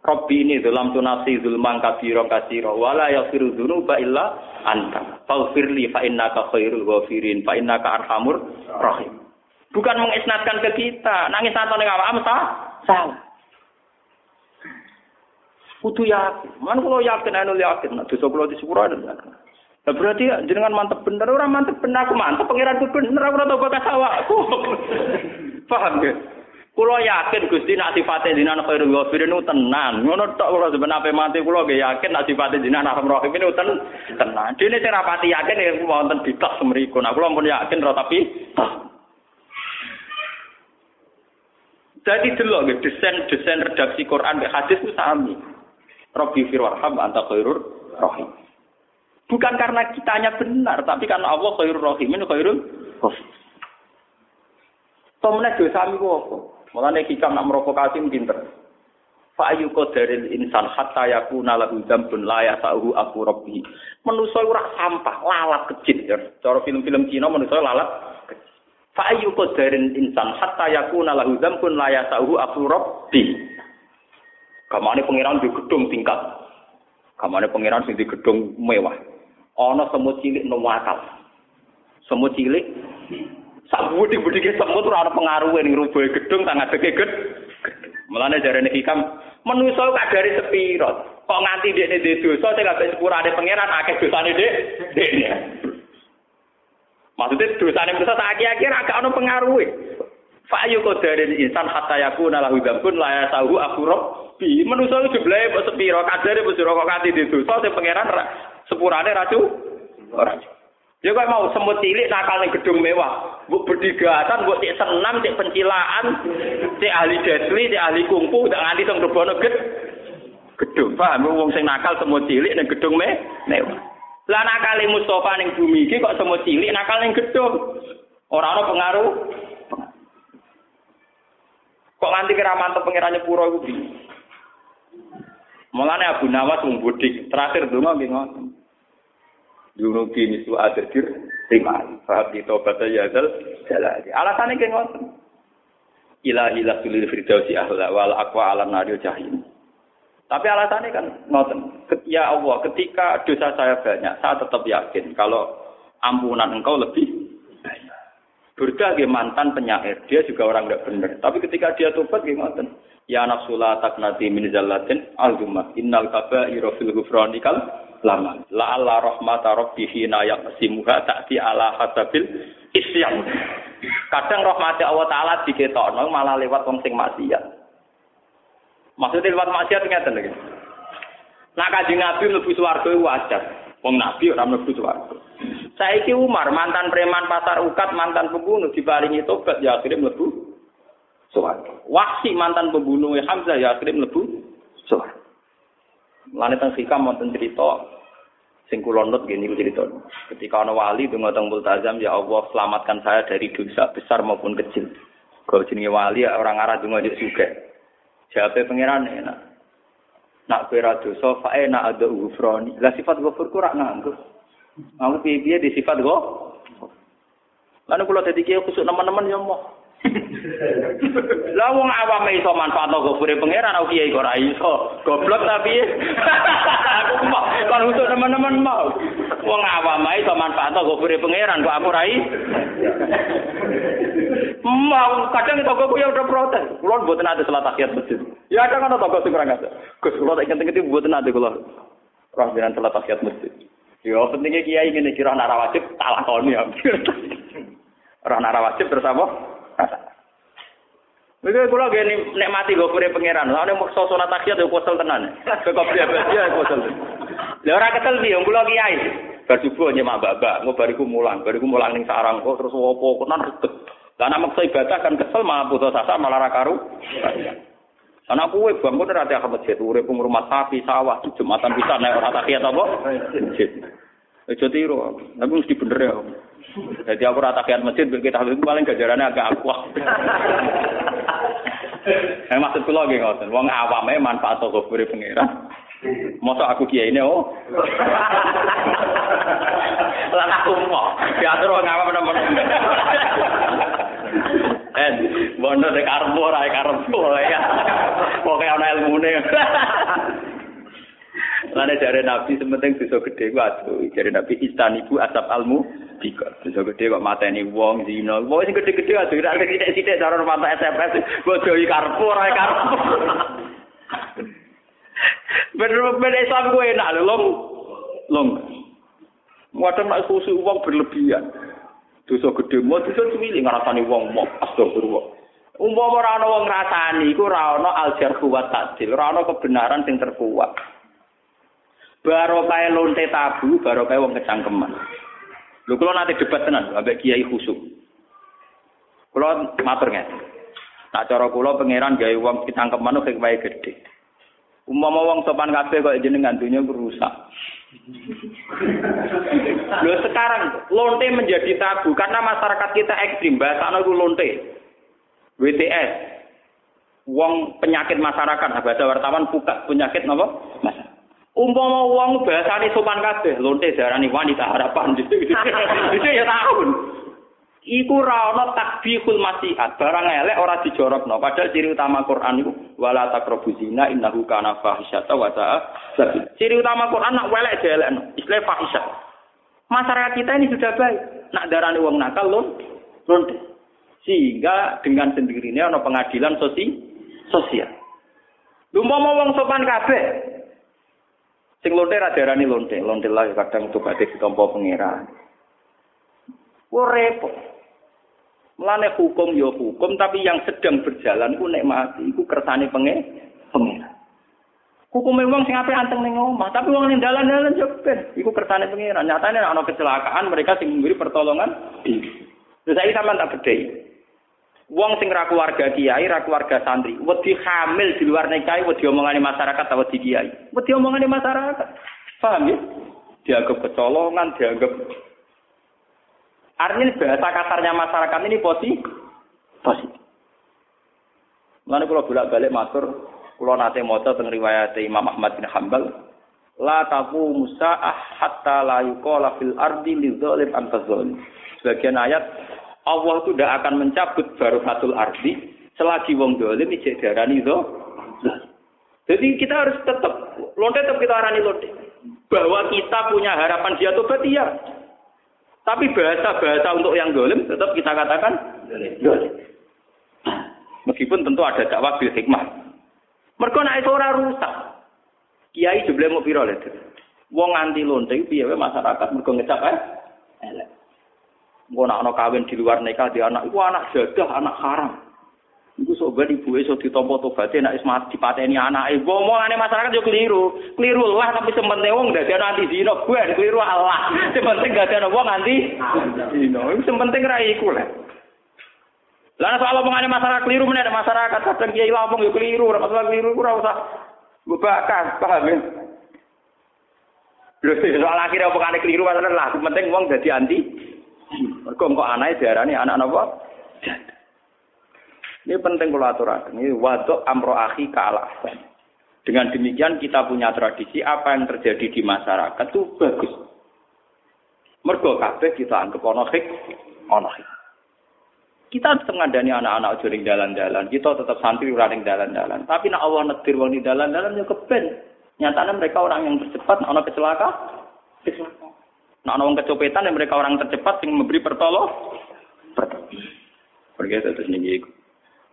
[SPEAKER 1] Robbi ini dalam tunasi zulman kabiro kasiro wala yaghfiru dzunuba illa anta. Faghfirli fa innaka khairul ghafirin fa innaka arhamur rahim. Bukan mengisnatkan ke kita, nangis atau ning awakmu salah. Kudu yakin. Man kalau yakin anu yakin, nah dosa kula disepuro ada. Nah, berarti jenengan mantep bener, orang mantep bener aku mantep pangeran bener aku tau bakas awakku. Paham gak? Kulo yakin Gusti nak sifate jinan khairul ghafirin itu tenan. Ngono tok kulo sebenarnya mati kulo ge yakin nak sifate jinan arham rahim itu ten tenan. Dene sing rapati yakin ya wonten bitas semriku. Nah kulo pun yakin ro tapi Jadi delok desain-desain redaksi Quran mek hadis itu sami. Rabbi firwarham anta khairur rahim. Bukan karena kitanya benar, tapi karena Allah khairur rahimin khairul rahim. Pemenang dosa mi apa? Mulane hikam nak merokokasi pinter. Fa ayu qadaril insan hatta yakuna lahu dzambun la yasahu aku rabbi. Manusa ora sampah, lalat kecil ya. Cara film-film Cina manusa lalat kecil. Fa ayu qadaril insan hatta yakuna lahu dzambun la yasahu aku rabbi. Kamane pangeran di gedung tingkat. Kamane pangeran sing di gedung mewah. Ana semut cilik nang wakal. Semut cilik Sabu di budi semut ora ana pengaruhe ning rubuhe gedung tak ngadeke ged. Mulane jarene hikam manusa kadare sepiro. Kok nganti dekne dhe dosa sing kabeh sepurane pangeran akeh dosane dek dekne. Maksudnya dosane manusa tak akeh-akeh ora ana pengaruhe. Fa ayu insan hatta yakuna lahu dzambun la yasahu akhurab bi. Manusa jumlahe kok sepiro kadare kok nganti dhe dosa sing pangeran sepurane racu ora. Ya kok mau semut cilik nakal ning gedung mewah. Mbok berdigatan, mbok cek senam, cek pencilaan, cek ahli detli, cek ahli kungfu, tak nganti teng rebono ged. Gedung, paham wong sing nakal semut cilik ning gedung me mewah. Lah nakal Mustafa ning bumi iki kok semut cilik nakal ning gedung. Ora ana pengaruh. Kok nganti kira mantep pangerane pura iku Mulane Abu Nawas wong bodik, terakhir donga nggih ngoten. Dunubi nisu adirdir rimai. Fahab di tobat ya zal jalali. Alasannya kayak ngoten. Ilahi la sulil firdausi ahla wal aqwa alam naril jahim. Tapi alasannya kan ngoten. Ya Allah, ketika dosa saya banyak, saya tetap yakin kalau ampunan engkau lebih banyak. Burda mantan penyair, dia juga orang tidak benar. Tapi ketika dia tobat gimana? Ya nafsula taknati min zallatin al-jumah. Innal kaba'ira fil ghufranikal lama. La alla rahmata rabbi hina yaqsimuha ta'ti ala hasabil isyam. Kadang rahmati Allah taala diketokno malah lewat wong sing maksiat. Maksudnya lewat maksiat ngeten lagi. Nah kanjeng Nabi mlebu swarga wajar. Wong Nabi ora mlebu swarga. Saiki Umar mantan preman pasar ukat, mantan pembunuh dibaringi tobat ya akhirnya mlebu swarga. Waksi mantan pembunuh Hamzah ya akhirnya mlebu swarga. Lan teng hikam wonten cerita sing kula nut gini cerita. Ketika ana wali donga teng multazam ya Allah selamatkan saya dari dosa besar maupun kecil. Kalau jenenge wali orang arah donga dik juga. Jawabe pangeran enak. Nak kowe ra dosa fa enak ada ghufrani. Lah sifat ghafur ku ra nganggo. Aku piye-piye di sifat go. Lalu kalau tadi kiai kusuk teman-teman ya mau. Lah wong awam iso manfaatno gofure pangeran aku kiai ora iso. Goblok tapi aku mau kan untuk teman-teman mau. Wong awam iso manfaatno gofure pangeran kok aku ora Mau kadang toko ku ya udah protes. Kulo mboten ada salat tahiyat masjid. Ya ada kan toko sing ora ngate. Gus kulo tak inget-inget mboten ada kulo. Roh jenengan salat tahiyat masjid. Ya pentingnya kiai ngene kira ora wajib tak lakoni ya. Ora ana wajib terus apa? Iki kula gene nikmati gofure pangeran. Lah nek maksa salat tahiyat yo kesel tenan. Kok biasa ya kesel. Lah ora kesel piye kula kiai. Bar subuh nyemak babak, ngobar iku mulang, bariku mulang ning sarang kok terus opo tenan ribet. Lah nek maksa ibadah kan kesel malah putus asa malah ra karu. Anak kue ora ada masjid, urip rumah sapi, sawah, jumatan bisa nek ora tahiyat apa? Aja tiru, tapi mesti bener ya. Jadi aku rata kian masjid, kita itu paling gajarannya agak akuah. Eh maksud kula nggih ngoten, wong awame manfaat toko beri pengiran. Masa aku kiai ini oh. Lah aku mau diatur wong awam nemen. Eh, bondo dek karep ora karep ya. Pokoke ana ilmune. Lane jare Nabi sementing dosa gedhe ku aduh. Jare Nabi istanibu asap almu bika. Dosa gedhe kok mateni wong zina. Wong sing gedhe-gedhe aduh ora sithik-sithik cara mata SMS bojo iki karep ora karep. Bener-bener Islam gue enak lho, long. Long. Muatan nek khusus wong berlebihan. Dosa gedhe mau dosa cilik ngrasani wong mau astagfirullah. Umpama ora ana wong ngrasani iku ora ana aljarhu wa ta'dil, ora ana kebenaran sing terkuat. barokah lonte tabu, barokah wong kecangkeman. Lho kula nate debat tenan ambek Kiai Khusuk. Kula matur ngene. Nak cara kula pangeran gawe wong kecangkeman kok wae gedhe. Umpama wong sopan kabeh kok jenengan dunya rusak. Lho sekarang lonte menjadi tabu karena masyarakat kita ekstrim bahasa itu lonte. WTS. Wong penyakit masyarakat, bahasa wartawan buka penyakit napa? Masyarakat. Umpama wong bahasane sopan kabeh, lonte darani wanita harapan. Itu ya tahun. Iku ra ana takbihul masihat, barang elek ora dijorokno. Padahal ciri utama Quran iku wala taqrabu zina innahu kana fahisyata wa Ciri utama Quran nak welek jelekno, istilah fahisyah. Masyarakat kita ini sudah baik. Nak darani wong nakal lon, lonte. Sehingga dengan sendirinya ana pengadilan sosi, sosial. Umpama wong sopan kabeh, Sing lonte ra diarani lonte, lonte lah kadang ade ditampa pangeran. Ku repot. Mulane hukum ya hukum, tapi yang sedang berjalan ku nek mati iku kersane penge pangeran. Hukum memang sing ape anteng ning omah, tapi wong ning dalan-dalan yo ben iku kersane pangeran. Nyatane ana kecelakaan mereka sing memberi pertolongan. Terus saya sampean tak bedhei. Wong sing ra keluarga kiai, ra keluarga santri, wedi hamil di luar nikah, wedi omongane masyarakat atau wedi kiai. Wedi omongane masyarakat. Paham ya? Dianggap kecolongan, dianggap Artinya bahasa kasarnya masyarakat ini positif. Positif. Lalu kalau bolak-balik matur, kalau nate moto tentang riwayat Imam Ahmad bin Hambal, la taku musa'ah hatta la yuqala fil ardi li dzalim Sebagian ayat Allah itu tidak akan mencabut barokatul ardi selagi wong dolim ijek darani itu. Jadi kita harus tetap lonte tetap kita arani lonte bahwa kita punya harapan dia tobat iya. Tapi bahasa-bahasa untuk yang dolim tetap kita katakan dolim. Meskipun tentu ada dakwah bil hikmah. Mereka naik ora rusak. Kiai jebule mau piro lho. Wong anti lonte piye masyarakat mergo ngecap eh. Mau nak kawin di luar nikah di anak, itu anak jadah, anak haram. Iku sobat ibu eso ditompo tobatnya nak ismat dipateni anak ibu aneh masyarakat juga keliru, keliru lah tapi sementing wong dari anti zino gue keliru Allah, sementing gak ada wong anti zino, itu sementing raiku lah. Lah soal omongannya masyarakat keliru mana masyarakat kadang kiai lampung yo keliru, masalah keliru ora usah gue bakar, paham ya? Lho soal akhirnya omongane keliru masalah lah, penting wong jadi anti Kok anake diarani anak napa? Ini penting kalau aturan. Ini waduk amro akhi kaalasan. Dengan demikian kita punya tradisi apa yang terjadi di masyarakat itu bagus. Mergo kabeh kita anggap ono hik. Kita tengandani anak-anak aja ning dalan-dalan, kita tetap santri ora ning dalan-dalan. Tapi nak Allah netir wong di dalan-dalan yo keben. Nyatanya mereka orang yang tercepat ana kecelakaan. Kecelakaan. Nah, orang kecopetan yang mereka orang tercepat yang memberi pertolong. Pergi terus nih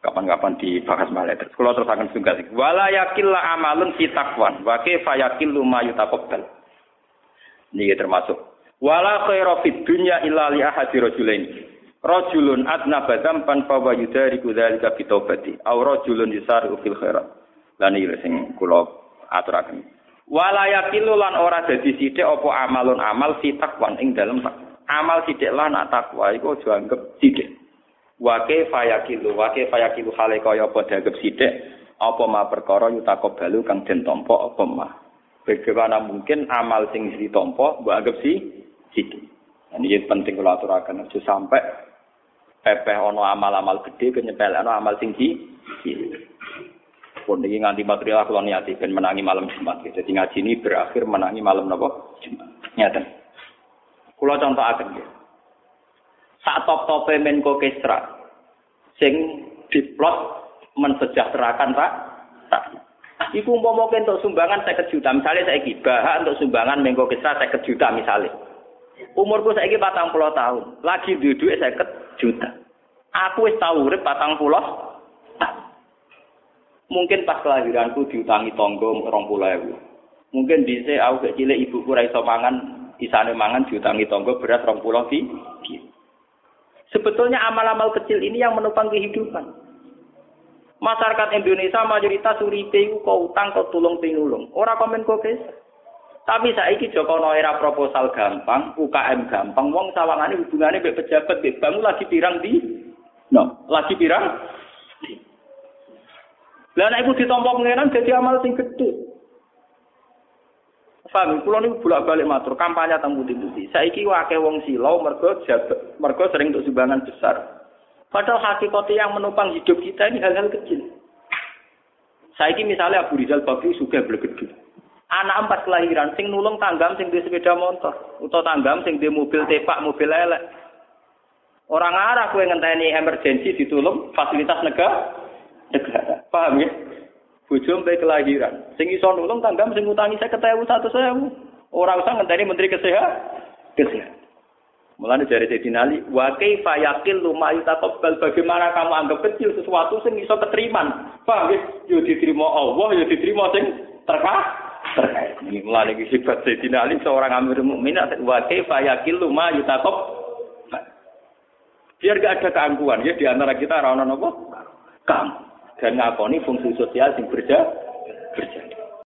[SPEAKER 1] kapan-kapan dibahas malah terus kalau terus akan juga sih amalun fi taqwan wa kaifa yakillu ma termasuk wala khairu fid dunya illa li ahadi rajulain Rajulun adna badam pan fa yudari kudzalika bi taubati. Aw rajulun fil khairat. Lan iki sing kula aturaken. Wala yakilu lan ora dadi sithik apa amalun amal fi taqwan ing dalem amal sithik lan takwa iku aja anggap sithik. Wa kaifa yakilu wa kaifa yakilu hale kaya apa dianggap sithik apa ma perkara yutakobalu kang den tampa apa ma. Bagaimana mungkin amal sing ditampa mbok anggap si sithik. Ini penting kalau aturakan aja sampai pepeh ono amal-amal gede kenyepel ono amal tinggi pun ini nganti material kalau niati ben menangi malam Jumat. Jadi ngaji ini berakhir menangi malam nopo Jumat. Nyata kalau contoh akan ya saat top top Menko Kestra sing diplot mensejahterakan pak. Iku umpama untuk sumbangan saya juta, misalnya saya gibah untuk sumbangan Menko Kestra saya juta misalnya. Umurku saya patang puluh tahun, lagi duduk saya juta. Aku wis tau urip patang Mungkin pas kelahiranku diutangi tonggo rong ewu. Mungkin dhisik aku cilik ibuku ra iso mangan, isane mangan diutangi tonggo beras rong puluh di. Sebetulnya amal-amal kecil ini yang menopang kehidupan. Masyarakat Indonesia mayoritas uripe iku kok utang kok tulung pinulung. Ora komen kok Tapi saiki Joko era proposal gampang, UKM gampang, wong sawangane hubungane mbek pejabat mbek bangun lagi pirang di no, lagi pirang. Lah nek iku ditampa pengenan dadi amal sing gedhe. Paham, kula niku bolak-balik matur kampanye teng putih-putih. Saiki akeh wong silau mergo mergo sering untuk sumbangan besar. Padahal hakikatnya yang menopang hidup kita ini hal-hal kecil. Saiki misalnya Abu Rizal Bakri suka bergede anak empat kelahiran sing nulung tanggam sing di sepeda motor atau tanggam sing di mobil tepak mobil elek orang arah kue ngenteni emergensi ditulung fasilitas negara negara paham ya bujum baik kelahiran sing iso nulung tanggam sing utangi satu saya orang usah ngenteni menteri kesehatan kesehatan Mulanya dari Sayyidina Ali, wa kaifa yakil luma yutaqabbal bagaimana kamu anggap kecil sesuatu sing iso keteriman. Paham ya? Yo diterima Allah, yo diterima sing terkah terkait. Mulai sifat Sayyidina Ali seorang amir mukmin wa kaifa yakilu ma. Biar gak ada keangkuhan ya di antara kita ora ono napa? Dan ngakoni fungsi sosial sing berja berjalan.